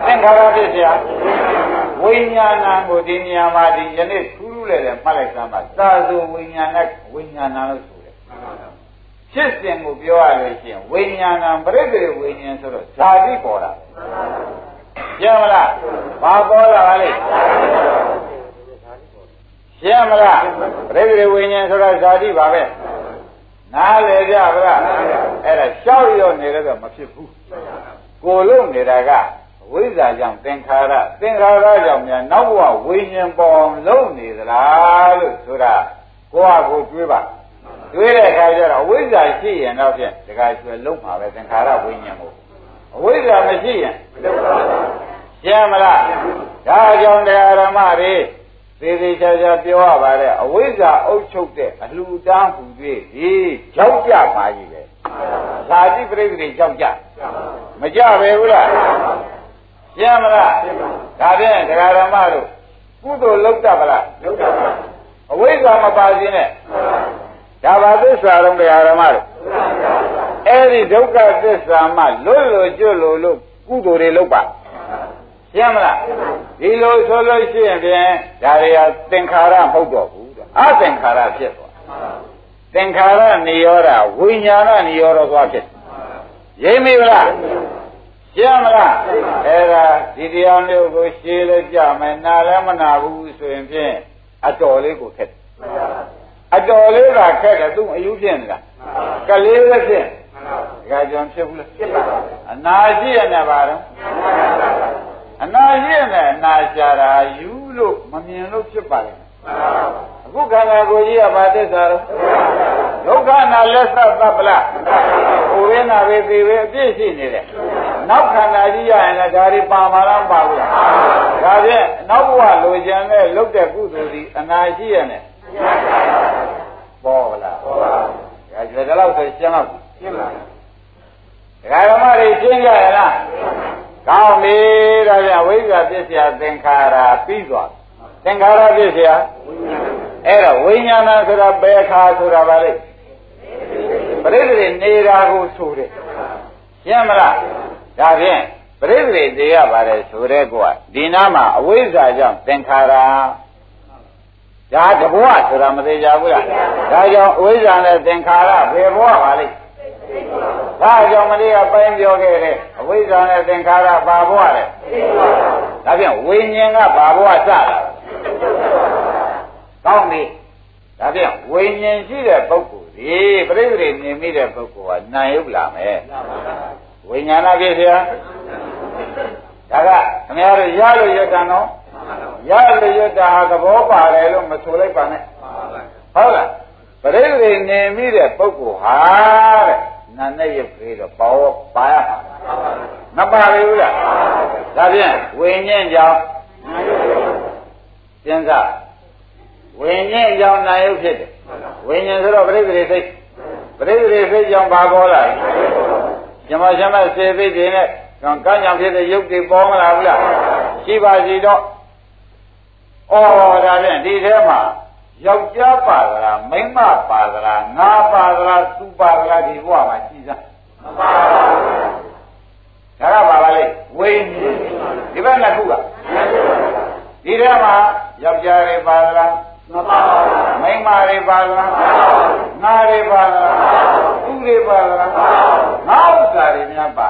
သင်္ခါရပစ္စယဝိညာဏကိုဒီနေရာမှာဒီယနေ့ထူးထူးလည်းလည်းမှတ်လိုက်စမ်းပါသာသုဝိညာဏဝိညာဏလို့ဆိုတယ်ဖြစ်စဉ်ကိုပြောရလို့ရှိရင်ဝိညာဏပရိသေဝိညာဉ်ဆိုတော့ဇာတိပေါ်တာရှင်းမလားဘာပေါ်လာလဲရှင်းမလားပရိသေဝိညာဉ်ဆိုတော့ဇာတိပါပဲ နားလေကြဗလားအဲ့ဒါရှောက်ရောနေတော့မဖြစ်ဘူးကိုလုံးနေတာကဝိဇ္ဇာကြောင့်သင်္ခါရသင်္ခါရကြောင့်များနောက်ဘဝဝိညာဉ်ပေါ်လုံးနေသလားလို့ဆိုတာကိုယ့်ဟာကိုယ်တွေးပါတွေးတဲ့အခါကျတော့အဝိဇ္ဇာရှိရင်တော့ဖြင့်တခါကျွယ်လုံးမှာပဲသင်္ခါရဝိညာဉ်ကိုအဝိဇ္ဇာမရှိရင်ရှင်းမလားဒါကြောင့်တရားဓမ္မတွေ သေးသေးချာချာပြောရပါတယ်အဝိဇ္ဇာအုပ်ချုပ်တဲ့အလှူတန်းဟူ၍ဒီကြောက်ကြပါကြီးပဲဇာတိပရိသေကြောက်ကြမကြပဲဘူးလားရှင်းမလားဒါဖြင့်တရားဓမ္မတို့ကုသိုလ်လုပ်တတ်ပါလားလုပ်တတ်ပါအဝိဇ္ဇာမပါစေနဲ့ဒါပါသစ္စာတော့တရားဓမ္မတို့အဲ့ဒီဒုက္ခသစ္စာမှလွတ်လွတ်ကျွတ်လို့လို့ကုသိုလ်တွေလုပ်ပါ ရှင်းမလားဒီလိုဆိုလို့ရှိရင်ဖြင့်ဒါတွေကသင်္ခါရမဟုတ်တော့ဘူးအသင်္ခါရဖြစ်သွားသင်္ခါရနိရောဓဝိညာဏနိရောဓသွားဖြစ်ရိပ်မိဗလားရှင်းမလားအဲ့ဒါဒီတရားမျိုးကိုရှင်းလို့ကြမယ်နားလည်းမနာဘူးဆိုရင်ဖြင့်အတော်လေးကိုခက်အတော်လေးကခက်တယ်သူအယူဖြစ်နေတာကလေးပဲဖြစ်ဒါကြောင့်ဖြစ်ဘူးလားဖြစ်ပါအနာရှိရနေပါတော့ အနာရှိရနေအနာရှာတာယူလို့မမြင်လို့ဖြစ်ပါလေအခုခန္ဓာကိုယ်ကြီးကဘာသစ္စာလဲဒုက္ခနာလက်သသဗ္ဗလားဟိုရင်းနာပဲသေပဲအပြည့်ရှိနေတယ်နောက်ခန္ဓာကြီးရရင်လည်းဒါတွေပါမာလားပါဘူးလားဒါဖြင့်နောက်ဘဝလိုချင်တဲ့လုတ်တဲ့ကုသိုလ်ဒီအနာရှိရနဲ့ပေါ်လားပေါ်ပါဒါကြည့်တော့ဆိုရှင်းတော့ရှင်းပါဒကာဓမ္မတွေရှင်းကြရလား ကောင်းပြီဒါကြောင့်ဝိဇ္ဇာပစ္စယသင်္ခါရပြီးသွားသင်္ခါရပစ္စယအဲ့တော့ဝိညာဏဆိုတာဘယ်ခါဆိုတာပါလေပရိသေနေတာကိုဆိုတယ်ရှင်းမလားဒါဖြင့်ပရိသေတေရပါတယ်ဆိုတဲ့ကွာဒီနာမှာအဝိဇ္ဇာကြောင့်သင်္ခါရဒါတဘဝဆိုတာမသေးကြဘူးလားဒါကြောင့်အဝိဇ္ဇာနဲ့သင်္ခါရဘယ်ဘဝပါလိမ့် ဒါကြောင့်မလေးကပိုင်းပြောခဲ့တယ်အဝိဇ္ဇာနဲ့သင်္ခါရဘာဘဝလဲဒါဖြင့်ဝိညာဉ်ကဘာဘဝစတာကောင်းပြီဒါဖြင့်ဝိညာဉ်ရှိတဲ့ပုဂ္ဂိုလ်ဒီပြိဿတွေမြင်မိတဲ့ပုဂ္ဂိုလ်ကနာယုတ်လာမယ်ဝိညာဏပြည့်စရာဒါကခင်ဗျားတို့ရလို့ရတန်တော့ရလို့ရတာဟာသဘောပါတယ်လို့မဆိုလိုက်ပါနဲ့ဟုတ်လားပရိသေနေမိတဲ့ပုဂ္ဂိုလ်ဟာတဲ့ နာနဲ့ရုပ်ကလေးတော့ပေါပါရမှာမပါဘူးလားဒါဖြင့်ဝိညာဉ်ကြောင့်စဉ်းစားဝိညာဉ်ကြောင့်နာယုတ်ဖြစ်တယ်ဝိညာဉ်ဆိုတော့ပရိသေစိတ်ပရိသေစိတ်ကြောင့်ဘာပေါ်လာလဲဇမဇမစေသိတွေနဲ့ကံကြောင့်ဖြစ်တဲ့ရုပ်တွေပေါ်မလာဘူးလားရှိပါစီတော့ဩဒါဖြင့်ဒီထဲမှာ ယောက်ျားပါသလားမိန်းမပါသလားငါပါသလားသူပါသလားဒီဘဝမှာရှိစားမပါဘူးဒါကပါပါလေဝိညာဉ်ဒီဘက်နှစ်ခုကဒီထဲမှာယောက်ျားတွေပါသလားမပါဘူးမိန်းမတွေပါသလားငါတွေပါသလားသူတွေပါလားငါဥစ္စာတွေများပါ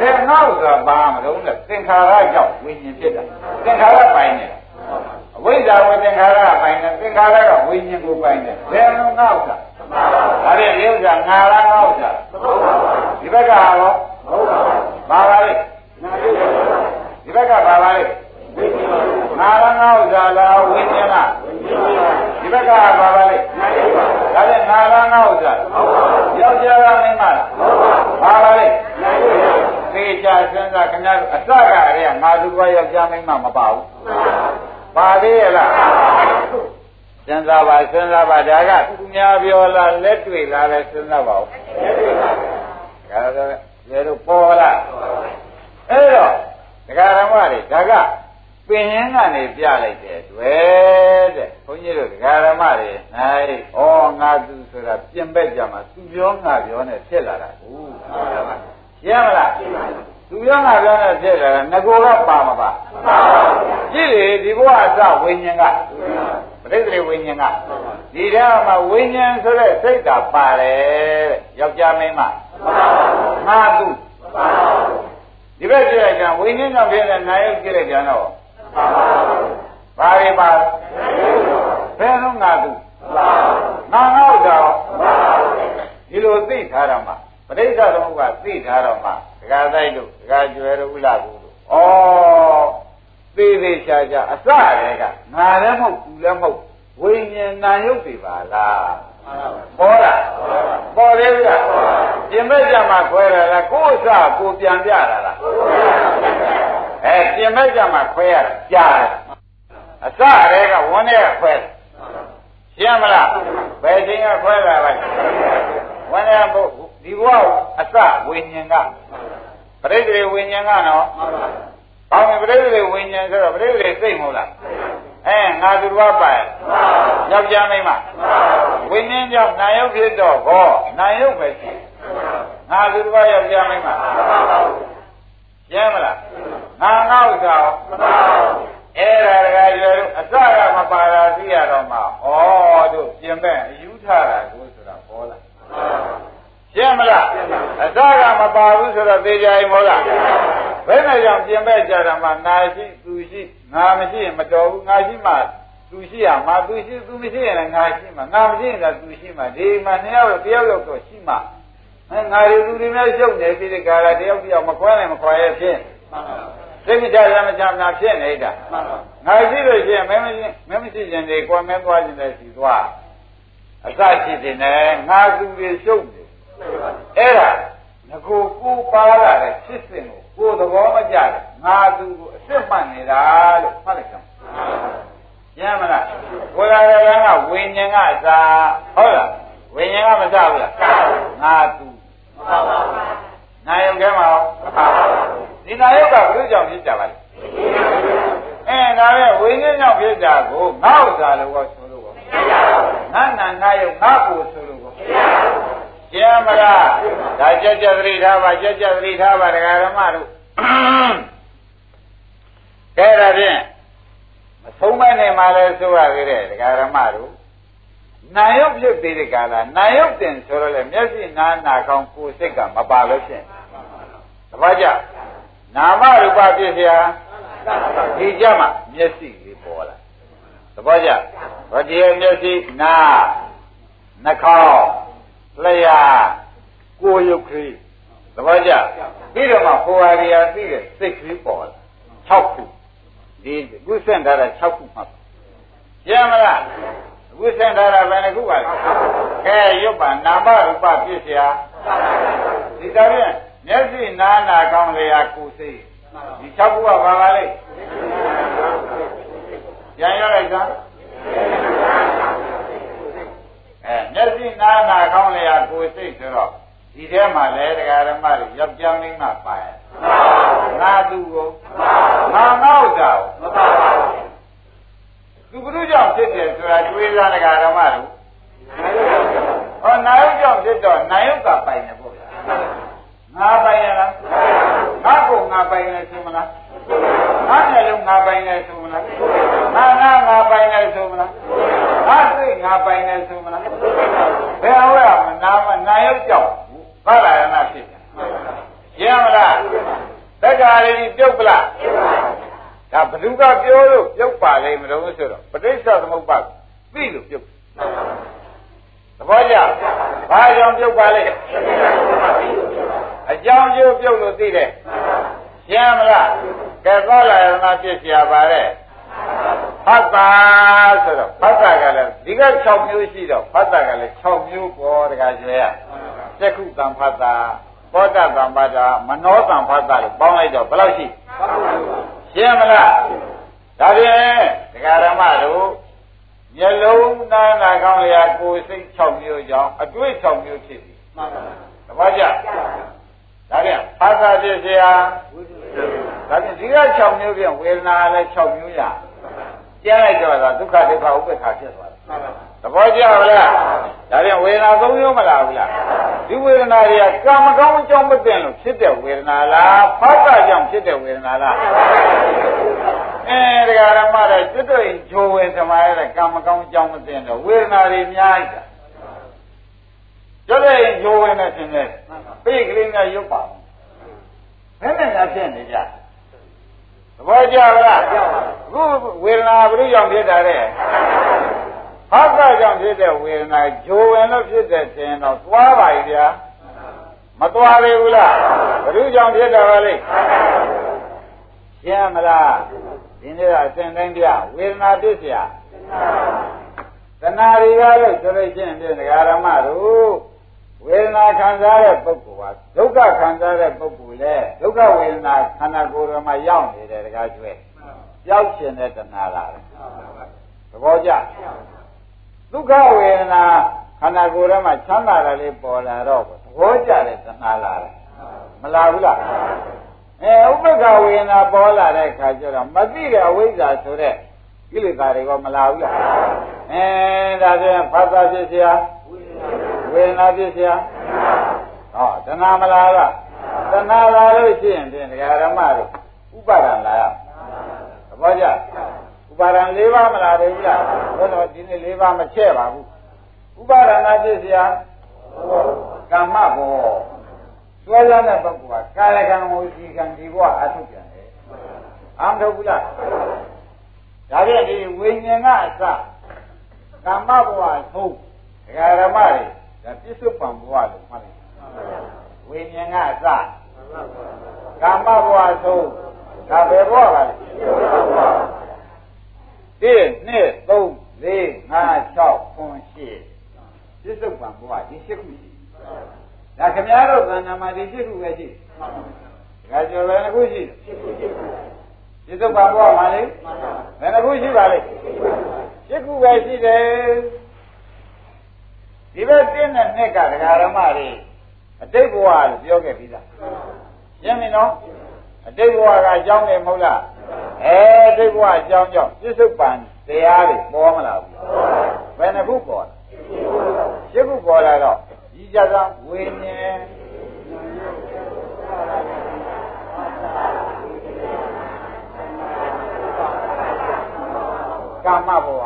တယ်ဒါငါဥစ္စာပါမလို့လဲသင်္ခါရကြောင့်ဝိညာဉ်ဖြစ်တာသင်္ခါရပိုင်တယ် အဝိဇ္ဇာဝသင်္ခါရပိုင်တယ်သင်္ခါရကဝိညာဉ်ကိုပိုင်တယ်ဘယ်လိုငါဥစ္စာဒါတဲ့ဒီဥစ္စာငါလားငါဥစ္စာဒီဘက်ကဟာရောဘာပါလဲဒီဘက်ကဘာပါလဲငါလားငါဥစ္စာလားဝိညာဉ်လားဒီဘက်ကဘာပါလဲဒါတဲ့ငါလားငါဥစ္စာယောက်ျားလားမိန်းမလားဘာပါလဲသေချာစဉ်းစားခင်ဗျားအစကတည်းကငါသူကယောက်ျားမိန်းမမပါဘူး ပါသေးရဲ့လားစဉ်းစားပါစဉ်းစားပါဒါကသူများပြောလားလက်တွေ့လားလဲစဉ်းစားပါဦးလက်တွေ့ပါဒါတော့ရေတို့ပေါ်လားအဲ့တော့ဒကာရမတွေဒါကပင်ရင်းကနေပြလိုက်တဲ့တွေ့တဲ့ဘုန်းကြီးတို့ဒကာရမတွေနိုင်ဩငါသူဆိုတာပြင်ပက်ကြမှာသူပြောငါပြောနဲ့ဖြစ်လာတာဟုတ်ရမလား သူပြောငါပြောနဲ့ဖြစ်လာတာငကိုကပါမပါကြည့်လေဒီဘဝအစဝိညာဉ်ကပရိသေဝိညာဉ်ကဒီထဲမှာဝိညာဉ်ဆိုတဲ့စိတ်ကပါတယ်တဲ့ယောက်ျားမင်းမငါသူဒီဘက်ကြည့်လိုက်ကြဝိညာဉ်ကြောင့်ဖြစ်တဲ့နာယုတ်ကြည့်လိုက်ကြတော့ဘာတွေပါဘယ်တော့ငါသူငါငေါ့တော့ဒီလိုသိထားတော့မှ ပရိစ္ဆေသမုပ္ပါသိထားတော့မှဒကာတိုက်တို့ဒကာကျွယ်တို့ဥလာဘူးတို့ဩသေသေးချာချာအစရဲကငါလည်းမဟုတ်သူလည်းမဟုတ်ဝိညာဉ်နာယုတ်တွေပါလားပေါ်လားပေါ်သေးဗျာပြင်မဲ့ကြမှာခွဲရလားကိုယ်အစကိုပြန်ပြတာလားအဲပြင်မဲ့ကြမှာခွဲရတာကြားတယ်အစရဲကဝန်းထဲကခွဲရှင်းမလားဘယ်ချိန်ကခွဲလာလိုက်ဝန်းထဲက ဒီဘဝအစဝိညာဉ်ကပရိသေဝိညာဉ်ကနော်ဘာလို့ပရိသေဝိညာဉ်ဆိုတော့ပရိသေစိတ်မဟုတ်လားအဲငါသူတော်ပါယောက်ျားမိန်းမဝိညာဉ်ကြောင့်နာယုတ်ဖြစ်တော့ဟောနာယုတ်ပဲရှိငါသူတော်ယောက်ျားမိန်းမရှင်းမလားငါငါဥစ္စာအဲ့ဒါတကယ်ရွယ်လို့အစကမပါတာသိရတော့မှဩတို့ပြင်မဲ့အယူထတာကိုဆိုတာဟောလား ရှင်းမလားအစကမပါဘူးဆိုတော့သိကြရင်မဟုတ်လားဘယ်နဲ့ကြောင့်ပြင်မဲ့ကြတာမှငါရှိသူရှိငါမရှိရင်မတော်ဘူးငါရှိမှသူရှိရမှာသူရှိသူမရှိရင်လည်းငါရှိမှာငါမရှိရင်လည်းသူရှိမှာဒီမှာနှစ်ယောက်တယောက်ယောက်တော့ရှိမှာအဲငါတွေလူတွေနဲ့ရှုပ်နေပြီးဒီကာလတယောက်တယောက်မခွဲနိုင်မခွာရဲ့ဖြစ်စိတ်မချလက်မချနာဖြစ်နေတာငါရှိလို့ရှိရင်မင်းမရှိမင်းမရှိရင်ဒီကွာမင်းသွားခြင်းလည်းရှိသွားအစရှိတယ်နဲ့ငါသူတွေရှုပ်နေ အဲ့ဒါငကိုကိုပါလာတဲ့ဖြစ်စဉ်ကိုကိုသဘောမကျတယ်ငါသူကိုအစ်စ်မှတ်နေတာလို့မှတ်လိုက်ကြရမ်းမလားကိုယ်ရရကဝိညာဉ်ကအစာဟုတ်လားဝိညာဉ်ကမစဘူးလားငါသူနာယုံထဲမှာဒီနာယုံကဘုရားကြောင့်ဖြစ်ကြပါလေအဲဒါပဲဝိညာဉ်ကြောင့်ဖြစ်တာကိုငါဥစ္စာလို့ကောဆိုလို့ကောငါနာနာယုံငါကိုဆိုလို့ကော ကျမ်းမလားဒါကြက်ကြက်သတိထားပါကြက်ကြက်သတိထားပါဒကာရမတို့ကဲဒါဖြင့်မဆုံးမနေမှလည်းဆိုရသေးတယ်ဒကာရမတို့နာယုတ်ဖြစ်သေးတဲ့ကာလနာယုတ်တင်ဆိုတော့လေမျက်စိနာနာကောင်းကိုယ်စိတ်ကမပါလို့ဖြစ်တပတ်ကြနာမရူပဖြစ်เสียဒီကြမှာမျက်စိလေးပေါ်လာတပတ်ကြဗတိယမျက်စိနာနှာခေါင်း လျာကိုယုတ်ခရီးသဘောကျပြီးတော့မှဟိုဟာရီယာသိတဲ့စိတ်ခရီးပေါ်လာ6ခုဒီအခုဆင့်ထားတာ6ခုမှကျမ်းမလားအခုဆင့်ထားတာဘယ်နှခုပါလဲကဲရုပ်ပါနာမရူပပြည့်စရာဒီတော့ပြန်မျက်စိနာနာကောင်းလျာကိုစိတ်ဒီ6ခုကဘာပါလဲပြန်ရလိုက်သား အဲမျက်စိနာနာကောင်းလျာကိုယ်စိတ်ဆိုတော့ဒီထဲမှာလဲတရားဓမ္မတွေယောက်ျားလေးမှပါရဲ့ငါသူကိုငါငေါ့တာကိုမပါပါဘူးသူဘုရုကြောင့်ဖြစ်တယ်ဆိုတာတွေးစားတရားဓမ္မတို့ဟောနာယုတ်ကြောင့်ဖြစ်တော့နာယုတ်ကပိုင်တယ်ပေါ့ဗျာငါပိုင်ရလားငါကိုငါပိုင်တယ်ဆိုမလားငါမျက်လုံးငါပိုင်တယ်ဆိုမလားငါနာငါပိုင်တယ်ဆိုမလား ငါငါသိငါပိုင်တယ်ဆိုမလားဘယ်ဟုတ်ရမနာမနာရုပ်ကြောင့်ပါလာရနာဖြစ်တယ်ရှင်းမလားတက္ကရာကြီးပြုတ်ပလားဒါဘ누구ကပြောလို့ပြုတ်ပါလိမ့်မလို့ဆိုတော့ပဋိစ္စသမုပ္ပါသိလို့ပြုတ်သဘောကျဘာကြောင့်ပြုတ်ပါလိမ့်အကြောင်းကျိုးပြုတ်လို့သိတယ်ရှင်းမလားကဲကောလာရဏပြည့်စရာပါတဲ့ ဖတ်တာဆိုတော့ဖတ်တာကလည်းဒီက6မျိုးရှိတော့ဖတ်တာကလည်း6မျိုးပေါ်တခါကျဲရစက္ခုတံဖတ်တာပောတတံဖတ်တာမနောတံဖတ်တာလို့ပေါင်းလိုက်တော့ဘယ်လောက်ရှိရှင်းမလားဒါဖြင့်ဒကာရမတို့မျက်လုံးနာနာကောင်းလျာကိုယ်စိတ်6မျိုးကြောင့်အတွေ့6မျိုးဖြစ်ပြီမှန်ပါပါသဘောကျဒါပြန်ဖတ်တာဖြစ်เสียဒါပြန်ဒီက6မျိုးပြန်ဝေဒနာလည်း6မျိုးရ ကျန်လိုက်တော့ဒုက္ခဒုက္ခဥပ္ပခါဖြစ်သွားတယ်သဘောကျပါလားဒါပြန်ဝေဒနာ၃မျိုးမလားဘူးလားဒီဝေဒနာတွေကကံမကောင်းအကြောင်းမသိလို့ဖြစ်တဲ့ဝေဒနာလားဖတ်တာကြောင့်ဖြစ်တဲ့ဝေဒနာလားအဲတရားဓမ္မတဲ့ကျွတ်တွေ့ဂျိုဝင်သမားရဲ့ကံမကောင်းအကြောင်းမသိတော့ဝေဒနာတွေများကြကျွတ်တွေ့ဂျိုဝင်တဲ့ရှင်နဲ့ပိတ်ကလေးနဲ့ရုပ်ပါဘယ်နဲ့ကဖြစ်နေကြသ ဘောကျလားအခုဝေဒနာဘယ်လိုကြောင့်ဖြစ်တာလဲဟောက်ကကြောင့်ဖြစ်တဲ့ဝေဒနာဂျိုဝင်လို့ဖြစ်တဲ့ခြင်းတော့သွားပါ ਈ ဗျာမသွားသေးဘူးလားဘယ်လိုကြောင့်ဖြစ်တာပါလဲရှင်းမလားဒီနေ့ကအစဉ်တိုင်းပြဝေဒနာဖြစ်เสียတဏှာတွေကလို့ဆိုလို့ရှိရင်ပြဒကာရမတို့ ဝေဒနာခံစားတဲ့ပုဂ္ဂိုလ်ဟာဒုက္ခခံစားတဲ့ပုဂ္ဂိုလ်လေဒုက္ခဝေဒနာခန္ဓာကိုယ်တော်မှာရောက်နေတယ်တကားကျွဲကြောက်ရှင်တဲ့တဏှာလားသဘောကျဒုက္ခဝေဒနာခန္ဓာကိုယ်ထဲမှာချမ်းသာတယ်လေးပေါ်လာတော့သဘောကျတဲ့တဏှာလားမလားဘူးလားအဲဥပ္ပခဝေဒနာပေါ်လာတဲ့အခါကျတော့မသိတဲ့အဝိဇ္ဇာဆိုတဲ့ကိလေသာတွေကမလာဘူးလားအဲဒါဆိုရင်ဖတ်တာဖြစ်เสียဝေ ဒနာဖြစ်เสียဟောတဏှာမလားလားတဏှာလာလို့ရှိရင်ဖြင့်ဒကာရမတို့ဥပါဒံလာရသဘောကျဥပါဒံ၄ပါးမလားတယ်ဘူးလားဘုရားဒီနေ့၄ပါးမချဲ့ပါဘူးဥပါဒနာဖြစ်เสียကမ္မဘောဆွဲလန်းတဲ့ပုဂ္ဂိုလ်ကကာယကံဝစီကံဒီဘဝအထုတ်ပြန်တယ်အမှန်တော့ဘူးလားဒါဖြင့်ဒီဝိညာဉ်ကအစကမ္မဘဝဆုံးဒကာရမတွေ ဒါပြစ္ဆုတ်ပံဘဝလို့မှတ်လိုက်ဝိညာဉ်ကအစကမ္မဘဝဆုံးဒါဘယ်ဘဝပါလဲဒီနှစ်3 4 5 6 9 10ပြစ္ဆုတ်ပံဘဝဒီ၈ခုရှိဒါခမည်းတော်ကန္နာမှာဒီ၈ခုပဲရှိဒါကြော်ပဲတစ်ခုရှိပြစ္ဆုတ်ပံဘဝမှာလေဘယ်နှခုရှိပါလဲ၈ခုပဲရှိတယ် ဒီဘက်တင်းတဲ့နှစ်ကဒကာရမတွေအတိတ်ဘဝလို့ပြောခဲ့ပြီးသားရှင်းပြီနော်အတိတ်ဘဝကအကြောင်းနေမဟုတ်လားအဲအတိတ်ဘဝအကြောင်းကြောင့်ပြစ္ဆုတ်ပံတရားတွေပေါ်မလာဘူးဘယ်နှခုပေါ်လဲရှင်းခုပေါ်လာတော့ဒီကြကဝိညာဉ်ကာမဘဝ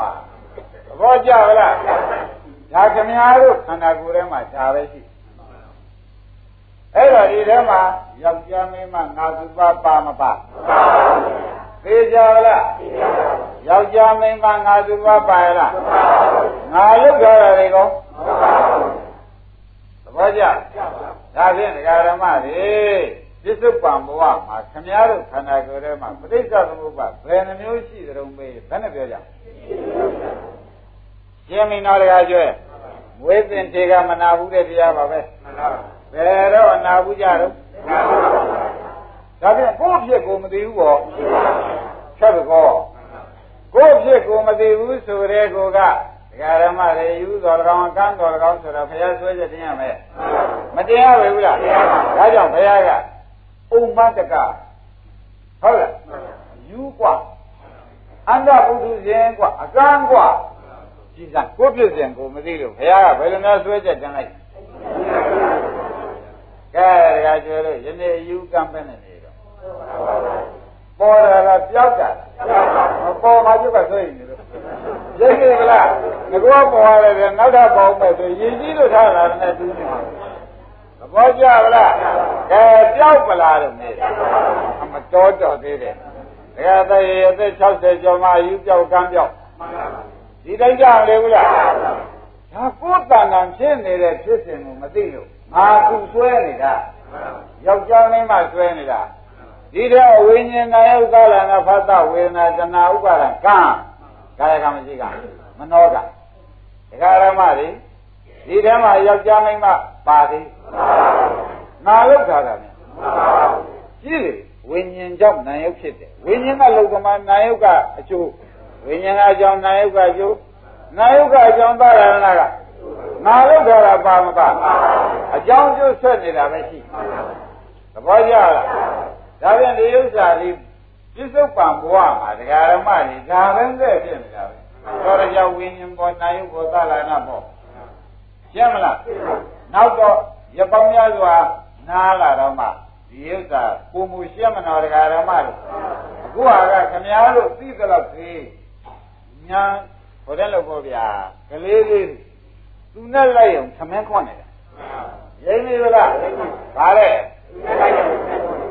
သဘောကျလား ဒါခမည်းတော်ခန္ဓာကိုယ်ထဲမှာဒါပဲရှိအဲ့တော့ဒီထဲမှာယောက်ျားမင်းမငါစုပါပါမပါသိကြလားယောက်ျားမင်းမငါစုပါပါရလားငါလုတ်ကြတာတွေကောသဘောကျဒါဖြင့်ဒကာရမတွေပစ္စုပန်ဘဝမှာခမည်းတော်ခန္ဓာကိုယ်ထဲမှာပဋိစ္စသမုပ္ပါဘယ်နှမျိုးရှိသတုံးမေးဘယ်နဲ့ပြောကြရှင်းမင်းတော်တကားကျွဲ မွေးပင်တေကမနာဘူးတဲ့တရားပါပဲဘယ်တော့အနာဘူးကြတော့ဒါဖြင့်ကိုယ့်ဖြစ်ကိုမသိဘူးပေါ့ဆက်ကောကိုယ့်ဖြစ်ကိုမသိဘူးဆိုတဲ့ကိုကဒကာရမတွေယူတော်၎င်းကန်းတော်၎င်းဆိုတော့ဘုရားဆွဲချက်တင်ရမယ်မတင်ရဘူးလားဒါကြောင့်ဘုရားကဥမ္မတကဟုတ်လားယူกว่าအန္တပုထုဇဉ်กว่าအကန်းกว่า ကြည်စံကိုဖြစ်စဉ်ကိုမသိလို့ဘုရားကဘယ်လိုများဆွဲချက်တင်လိုက်ကဲဒကာကျော်လို့ယနေ့ယူကံပဲနေနေတော့ပေါ်လာလားပြောက်တာလားမပေါ်မှာကျုပ်ကဆွဲနေလို့ရိပ်နေကလားငကောပေါ်ရတယ်နောက်ထပ်ပေါင်းမယ်ဆိုရည်ကြီးလို့ထားတာနဲ့တူနေမှာသဘောကျဗလားကဲပြောက်ပလားလို့နေအမတော်တော်သေးတယ်ဒါကတည်းအသက်60ကျော်မှယူပြောက်ကမ်းပြောက် ဒီတိုင်းကြလေဘူးလားဒါကိုယ်တန်တန်ဖြစ်နေတဲ့ဖြစ်စဉ်ကိုမသိလို့ငါကူဆွဲနေတာယောက်ျားမင်းမဆွဲနေတာဒီတဲ့ဝိညာဉ်နာယုသလနာဖသဝေဒနာတဏှာဥပါဒံကံကာယကမရှိကမနောကဒကာရမတွေဒီထဲမှာယောက်ျားမင်းမပါသေးနာလောက်ထားတာနဲ့ကြည့်လေဝိညာဉ်ကြောင့်နာယုဖြစ်တယ်ဝိညာဉ်ကလောကမှာနာယုကအကျိုး ဝိညာဉ်ကအကြောင်းနာယုကအကျိုးနာယုကအကြောင်းသာရဏကနာလောက်ထားတာပါမပါအကြောင်းကျိုးဆက်နေတာပဲရှိသဘောကျလားဒါပြန်ဒီဥစ္စာဒီပြစ္ဆုတ်ပံဘဝမှာဒကာရမကြီးဒါပဲနဲ့ဖြစ်နေတာပဲသောရကြောင့်ဝိညာဉ်ပေါ်နာယုပေါ်သာလနာပေါ်ရှင်းမလားနောက်တော့ရပောင်းများစွာနားလာတော့မှဒီဥစ္စာပုံမူရှင်းမတော်ဒကာရမတို့အခုဟာကခမည်းတော်သိသလောက်သေး ညာဟိုတဲ့လို့ပေါ့ဗျာကလေးလေးသူနဲ့လိုက်အောင်သမင်းခွန်းနေတာရိမ့်နေလားဗါတဲ့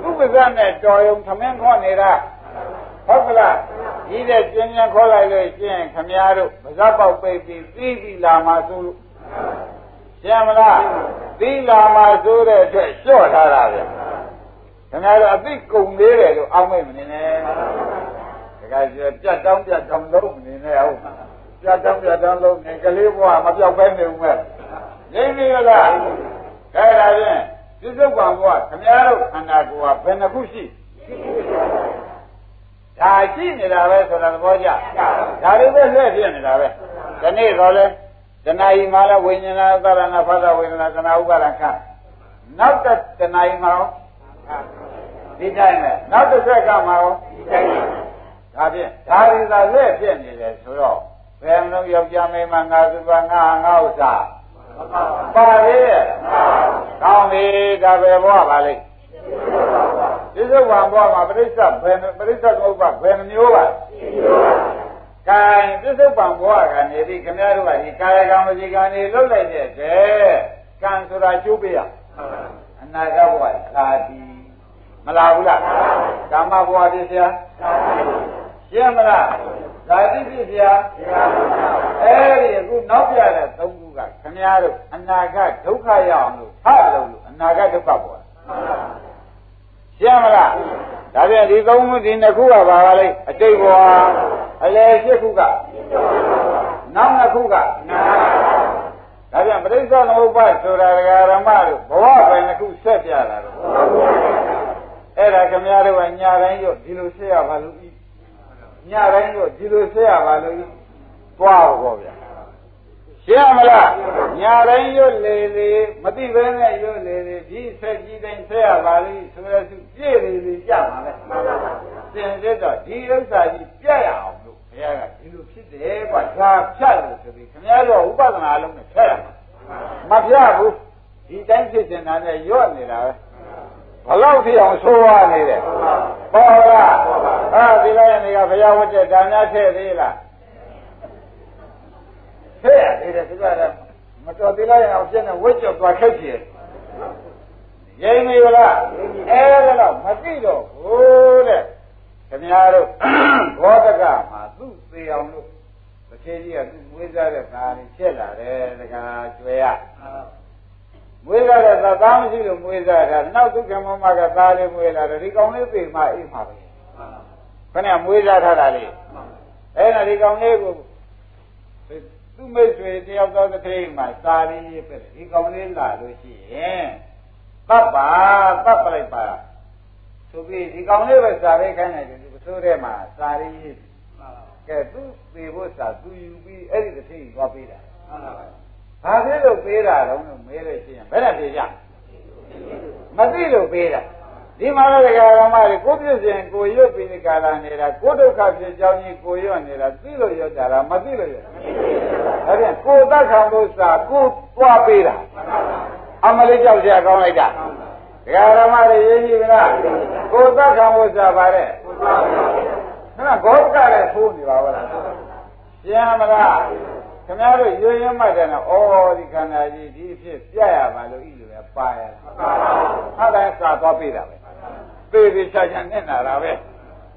သူ့ပါဇက်နဲ့တော်ရုံသမင်းခွန်းနေတာဟုတ်ကလားဒီတဲ့ကျင်းကျင်းခေါ်လိုက်လို့ရှင်းခမည်းတော်ပါဇက်ပေါက်ပိတ်ပြီးသိပြီလာမှဆိုလို့ရှင်းမလားသိလာမှဆိုတဲ့အတွက်လျှော့ထားတာဗျခင်ဗျားတို့အသိကုန်သေးတယ်လို့အောင်းမိတ်မနေနဲ့တ ခါကျပြတ်တောင်းပြတ်တောင်းလုံးမနေနဲ့ဟုတ်ပြတ်တောင်းပြတ်တောင်းလုံးနေကလေးဘဝမပြောက်ပဲနေဦးမဲ့ရင်းနေလားအဲ့ဒါဖြင့်ပြစ္ဆုတ်ပံဘဝခင်ဗျားတို့ခန္ဓာကိုယ်ကဘယ်နှခုရှိဒါရှိနေတာပဲဆိုတာသဘောကျဒါတွေပဲလွဲ့ပြနေတာပဲဒီနေ့တော့လဲတဏှာဤမှာလဲဝိညာဏဥပါဒနာဖသဝေဒနာတဏှာဥပါဒခနောက်တဲ့တဏှာဤမှာဒီတိုင်းပဲနောက်တစ်ဆက်ကမှာရောဒီတိုင်း ဒါဖြင့်ဒါတွေသာလက်ဖြစ်နေတယ်ဆိုတော့ဘယ်လိုယောက်ျားမင်းမငါစုပါငါငါဥစ္စာပါလေကောင်းပြီဒါပဲဘဝပါလိမ့်ဒီစုံဘာဘဝမှာပရိစ္ဆဘယ်ပရိစ္ဆသမုပ္ပါဘယ်နှမျိုးပါကံပစ္စုပန်ဘဝကနေဒီခင်ဗျားတို့ကဒီကာယကံဝစီကံနေလွတ်လိုက်တဲ့တည်းကံဆိုတာကျိုးပေးရအနာဂတ်ဘဝသာတိမလာဘူးလားကာမဘဝပြည့်စရာ ရှင်းမလားဇာတိပြည့်စရာအဲဒီအခုနောက်ပြတဲ့သုံးခုကခင်ဗျားတို့အနာဂတ်ဒုက္ခရအောင်လို့ထလို့လို့အနာဂတ်ဒုက္ခပေါ်ရှင်းမလားဒါပြန်ဒီသုံးခုဒီနှစ်ခုကပါပါလိမ့်အတိတ်ဘဝအလယ်ရှိခုကနောက်နှစ်ခုကဒါပြန်ပရိစ္ဆေသမုပ္ပါဆိုတာဒကာရမတို့ဘဝပဲနှစ်ခုဆက်ပြလာတော့အဲ့ဒါခမရတို့ကညာတိုင်းရောဒီလိုဆက်ရပါလို့ဤ ညတိုင်းရောဒီလိုဆက်ရပါလို့ဤသွားတော့ဗျာရှင်းမလားညာတိုင်းရွတ်လေလေမသိဘဲနဲ့ရွတ်လေလေဒီဆက်ကြီးတိုင်းဆက်ရပါလိမ့်ဆိုရစုပြည့်လေလေကြမှာပဲသင်တဲ့တော့ဒီဥစ္စာကြီးပြတ်ရအောင်လို့ဘုရားကဒီလိုဖြစ်တယ်ကွာဒါဖြတ်လို့ဆိုပြီးခင်ဗျားတို့ဥပဒနာအလုံးနဲ့ဖြတ်ရမှာမဖြတ်ဘူးဒီတိုင်းဖြစ်နေတာနဲ့ရွတ်နေတာပဲ ဘလောက်ဖြစ်အောင်ဆိုးရနေတယ်ဟုတ်လားအာဒီလိုက်နေကဘုရားဝတ်တဲ့ဒါများထည့်သေးလားထည့်ရသေးတယ်သူကလည်းမတော်သေးလိုက်အောင်ပြည့်နေဝတ်ကြော်သွားခက်ကြည့်ရိမ့်နေလားအဲဒါတော့မသိတော့ဘူးတဲ့ခင်ဗျားတို့ဘောဓကမှာသူ့သေးအောင်လို့တစ်ချိန်ကြီးကသူ့မွေးစားတဲ့သားတွေဖြစ်လာတယ်တခါကျွဲရ မွေးစားတဲ့သားသားမရှိလို့မွေးစားတာနောက်သူကမမကသားလေးမွေးလာတယ်ဒီကောင်လေးပြေမှအိမ်မှာပဲခဏမွေးစားထားတာလေအဲ့ဒါဒီကောင်လေးကိုသူ့မိတ်ဆွေတယောက်သောတစ်ထိန်မှာစာရင်းရေးပဲဒီကောင်လေးလာလို့ရှိရင်တပ်ပါတပ်ပလိုက်ပါဆိုပြီးဒီကောင်လေးပဲစာရေးခိုင်းတယ်ဒီပစိုးထဲမှာစာရင်းရေးကဲသူသေဖို့စာသူယူပြီးအဲ့ဒီတစ်ထိန်သွားပေးတာ ဘာဖြစ်လို့ပေးတာတော့လို့မေးလို့ရှိရင်ဘယ်နဲ့ပြေကြမသိလို့ပေးတာဒီမှာလည်းဒကာရမတွေကိုပြည့်စင်ကိုရွတ်ပြီးဒီကာလနေတာကိုဒုက္ခဖြစ်ကြောင်းကြီးကိုရွတ်နေတာသိလို့ရွတ်တာလားမသိလို့ရွတ်ဒါဖြင့်ကိုသတ်ခံလို့စာကိုသွားပေးတာအမလေးကြောက်ကြကောင်းလိုက်တာဒကာရမတွေရေးကြည့်မလားကိုသတ်ခံလို့စာပါတဲ့ခဏဂေါကလည်းဖိုးနေပါဘူးလားပြန်မလား ခင်ဗျားတို့ရွရင်မှတ်တယ်နော်ဩဒီခန္ဓာကြီးဒီအဖြစ်ပြရပါလို့ဤလိုပဲပါရဟာတိုင်းစာသွားပြတာပဲပေပေချာချာနဲ့နာတာပဲ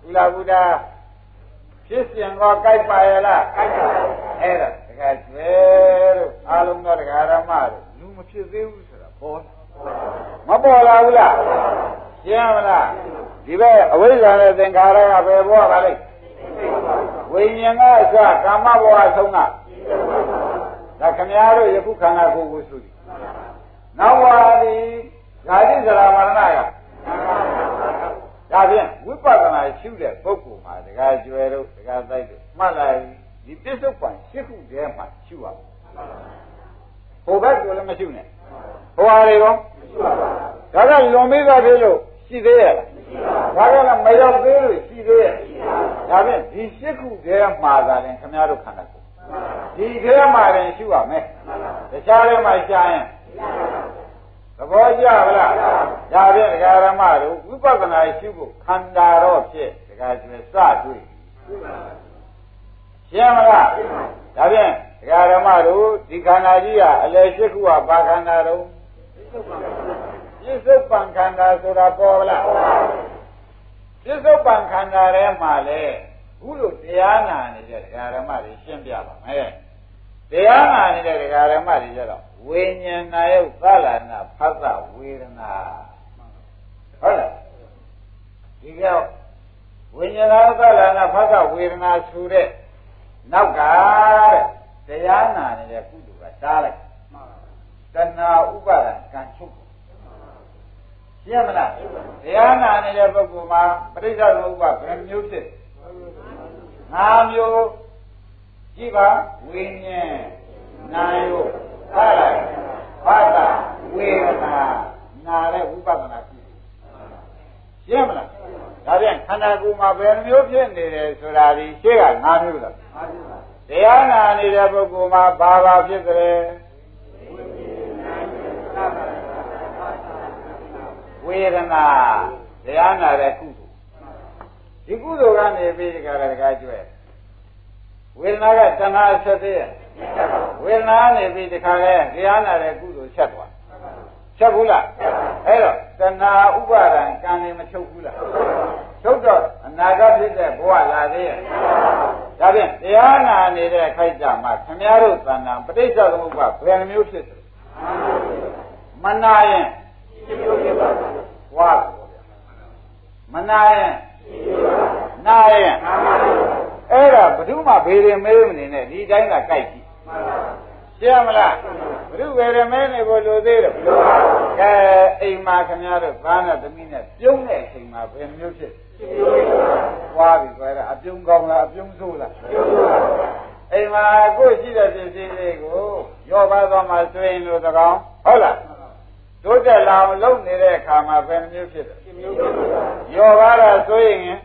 ဘုလားဘုရားဖြစ်စဉ်ကကြိုက်ပါရဲ့လားကြိုက်ပါအဲ့ဒါတခါကျွဲတို့အာလုံးသောတရားဓမ္မတို့လူမဖြစ်သေးဘူးဆိုတာပေါ်မပေါ်လာဘူးလားရှင်းမလားဒီဘက်အဝိဇ္ဇာနဲ့သင်္ခါရကဘယ်ဘောပါလိမ့်ဝိညာဉ်ကအစကာမဘောအဆုံးက ဒါခမည်းတော်ယခုခန္ဓာကိုယ်ကိုဆိုသည်နောက်ပါသည်ဓာတိဇရာမရဏကဒါဖြင့်ဝိပဿနာရှုတဲ့ပုဂ္ဂိုလ်မှာတကားကျွယ်တို့တကားတိုက်တို့မှတ်လိုက်ဒီပစ္စုပန်ရှစ်ခုတည်းမှာရှုရမယ်ဟိုဘက်ကလည်းမရှုနဲ့ဟိုဟာတွေကောဒါကလွန်ပြီးသားဖြစ်လို့ရှိသေးရဲ့လားဒါကလည်းမရောက်သေးလို့ရှိသေးရဲ့ဒါဖြင့်ဒီရှစ်ခုတည်းမှာသာရင်ခင်ဗျားတို့ခန္ဓာကိုယ် ဒီထဲမှာရင်ရှုရမယ်တခြားထဲမှာရှားရင်သဘောကျဗလားဒါဖြင့်ဒကာရမတို့ဝိပဿနာရှုဖို့ခန္ဓာတော့ဖြစ်ဒကာကျွယ်စတွေ့ရှင်းမလားဒါဖြင့်ဒကာရမတို့ဒီခန္ဓာကြီးကအလယ်ရှိခုကဘာခန္ဓာတော့ပြစ္ဆုတ်ပံခန္ဓာဆိုတာပေါ်လားပြစ္ဆုတ်ပံခန္ဓာထဲမှာလေ ခုလိုတရားနာနေတဲ့ဒကာရမတွေရှင်းပြပါမယ်တရားနာနေတဲ့ဒကာရမတွေကျတော့ဝိညာဏယုတ်သလနာဖတ်သဝေဒနာဟုတ်လားဒီကောဝိညာဏယုတ်သလနာဖတ်သဝေဒနာဆိုတဲ့နောက်ကတဲ့တရားနာနေတဲ့ကုသိုလ်ကတားလိုက်တဏှာဥပါဒံကံချုပ်ရှင်းမလားတရားနာနေတဲ့ပုဂ္ဂိုလ်မှာပရိစ္ဆေသမုပ္ပါဘယ်မျိုးဖြစ် ငါမျိုးကြည့်ပါဝိညာဉ်နာယုဟာလိုက်ဘာသာဝေဒနာနာတဲ့ဝိပဿနာကြည့်ရှင်းမလားဒါပြန်ခန္ဓာကိုယ်မှာဘယ်မျိုးဖြစ်နေတယ်ဆိုတာဒီရှေ့က၅မျိုးလားတရားနာနေတဲ့ပုဂ္ဂိုလ်မှာဘာဘာဖြစ်ကြလဲဝေဒနာတရားနာတဲ့ကုသိုလ် ဒီကုသိုလ်ကနေပြီးဒီကရကကျွဲဝေဒနာကတဏှာဆက်သေးရဲ့ဝေဒနာနေပြီးဒီခါလဲတရားနာတဲ့ကုသိုလ်ဆက်သွားချက်ဘူးလားအဲ့တော့တဏှာဥပါဒံကံနေမချုပ်ဘူးလားချုပ်တော့အနာဂတ်ဖြစ်တဲ့ဘဝလာသေးရဲ့ဒါဖြင့်တရားနာနေတဲ့ခိုက်ကြမှာခမည်းတော်သဏ္ဍာန်ပဋိစ္စသမုပ္ပါဘယ်နှမျိုးဖြစ်တယ်မနာရင်ဝါမနာရင် နာရင်အဲ့ဒါဘု து မှဘေးရင်မဲမနေနဲ့ဒီတိုင်းကကြိုက်ကြည့်ရှင်းမလားဘု து ဘေးရင်မဲနေဖို့လိုသေးတယ်ကဲအိမ်မှာခင်ဗျားတို့ဘာနဲ့သမီးနဲ့ပြုံးတဲ့အချိန်မှာဘယ်မျိုးဖြစ်ဝါပြီဆိုတော့အပြုံးကောင်းလားအပြုံးဆိုးလားအိမ်မှာကိုယ်ရှိတဲ့ပစ္စည်းလေးကိုရောပါသွားမှဆွေးရင်လို့တကောင်ဟုတ်လား တိုးတက်လာအောင်လုပ်နေတဲ့အခါမှာဘယ်မျိုးဖြစ်တယ်ရောပါတာဆွေးရင်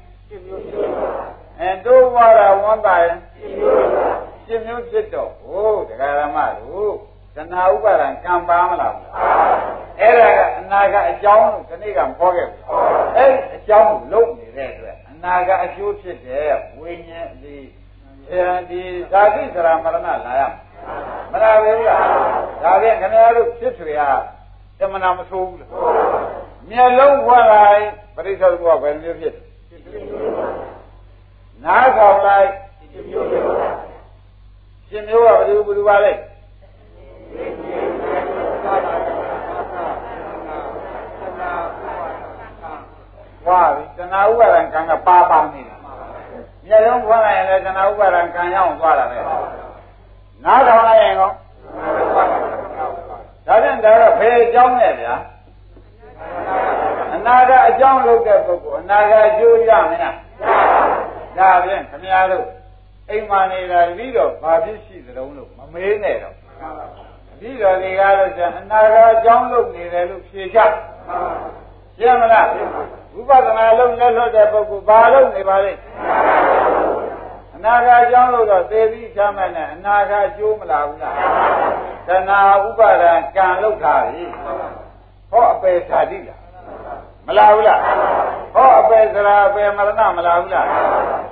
အဲတိုးဝါတာဝန်တာရင်ရှင်းမျိုးဖြစ်တော့ဟိုတရားဓမ္မတို့သနာဥပါဒံကံပါမလားအဲ့ဒါကအနာကအကြောင်းလို့ဒီနေ့ကဟောခဲ့ပြီအဲ့အကြောင်းကိုလုပ်နေတဲ့အတွက်အနာကအကျိုးဖြစ်တဲ့ဝိညာဉ်ဒီအဲဒီဓာတိသရမရဏလာရမလားပဲလားဒါဖြင့်ခင်ဗျားတို့ဖြစ်ထွေဟာ တမနာမဆိုးဘူးလားမျက်လုံးဖွင့်လိုက်ပရိစ္ဆေသမုပ္ပါဘယ်လိုဖြစ်နားဆောင်လိုက်ရှင်မျိုးကဘယ်လိုဘယ်လိုပါလဲဝါပြီတဏှာဥပါဒံကံကပါပါနေတယ်မျက်လုံးဖွင့်လိုက်ရင်လည်းတဏှာဥပါဒံကံရောက်သွားတာပဲနားထောင်လိုက်ရင်ကော ဒါဖြင့်ဒါတော့ဘယ်အကြောင်းလဲဗျာအနာကအကြောင်းလုပ်တဲ့ပုဂ္ဂိုလ်အနာကအကျိုးရမလားဒါဖြင့်ခမည်းတော်အိမ်မာနေတာပြီးတော့ဘာဖြစ်ရှိသလုံးလို့မမေးနဲ့တော့ပြီးတော့ဒီကားလို့ဆိုအနာကအကြောင်းလုပ်နေတယ်လို့ဖြေချရှင်းမလားဝိပဿနာလုံးလက်လွတ်တဲ့ပုဂ္ဂိုလ်ဘာလုပ်နေပါလိမ့်အ နာဂတ်ကြောင်းလို့တော့သေပြီးချမ်းမဲ့နဲ့အနာဂတ်ကျိုးမလာဘူးလားတဏှာဥပါဒံကံလောက်တာပြီဟောအပေဓာတိလားမလာဘူးလားဟောအပေစရာအပေမရဏမလာဘူးလား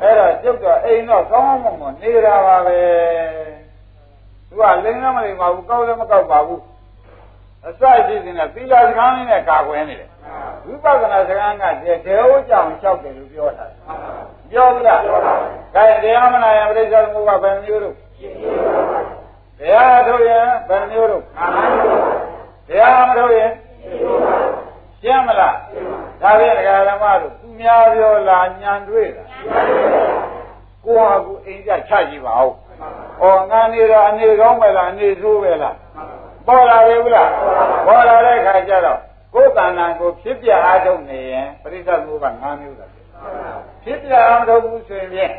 အဲ့တော့ကျုပ်တော့အိမ်တော့ကောင်းကောင်းမွန်မွန်နေတာပါပဲသူကလိမ့်လည်းမလိမ့်ပါဘူးကောက်လည်းမကောက်ပါဘူး အစရှိစင်းနဲ့သီလစကားလေးနဲ့ကာကွယ်နေတယ်ဝိပဿနာစကားကတေတေဟိုကြောင့်လျှောက်တယ်လို့ပြောတာပြောဘူးလားဒါရင်တရားမနာရင်ပြိဿသမုပ္ပါဘယ်မျိုးလို့တရားထုတ်ရင်ဘယ်မျိုးလို့တရားမထုတ်ရင်ရှင်းမလားဒါဖြင့်ဒကာဓမ္မတို့သူများပြောလာညံတွေ့တာကိုဟာကိုအိမ်ကြချကြည့်ပါဦး။ဩငါနေတော့အနေကောင်းပဲလားအနေဆိုးပဲလား ပေါ်လာပြီဘူးလားပေါ်လာတဲ့ခါကျတော့ကိုယ်တဏ္ဍာကိုဖြစ်ပြအားထုတ်နေရင်ပရိသတ်မျိုးက၅မျိုးသာဖြစ်ပြအားထုတ်ဘူးဆိုရင်ဖြင့်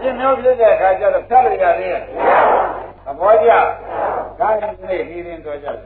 ရှင်းမျိုးဖြစ်တဲ့ခါကျတော့ဖြတ်လိုက်ရသေးရဲ့သဘောကျဒါရင်နေ့ဒီရင်တော့ကြတယ်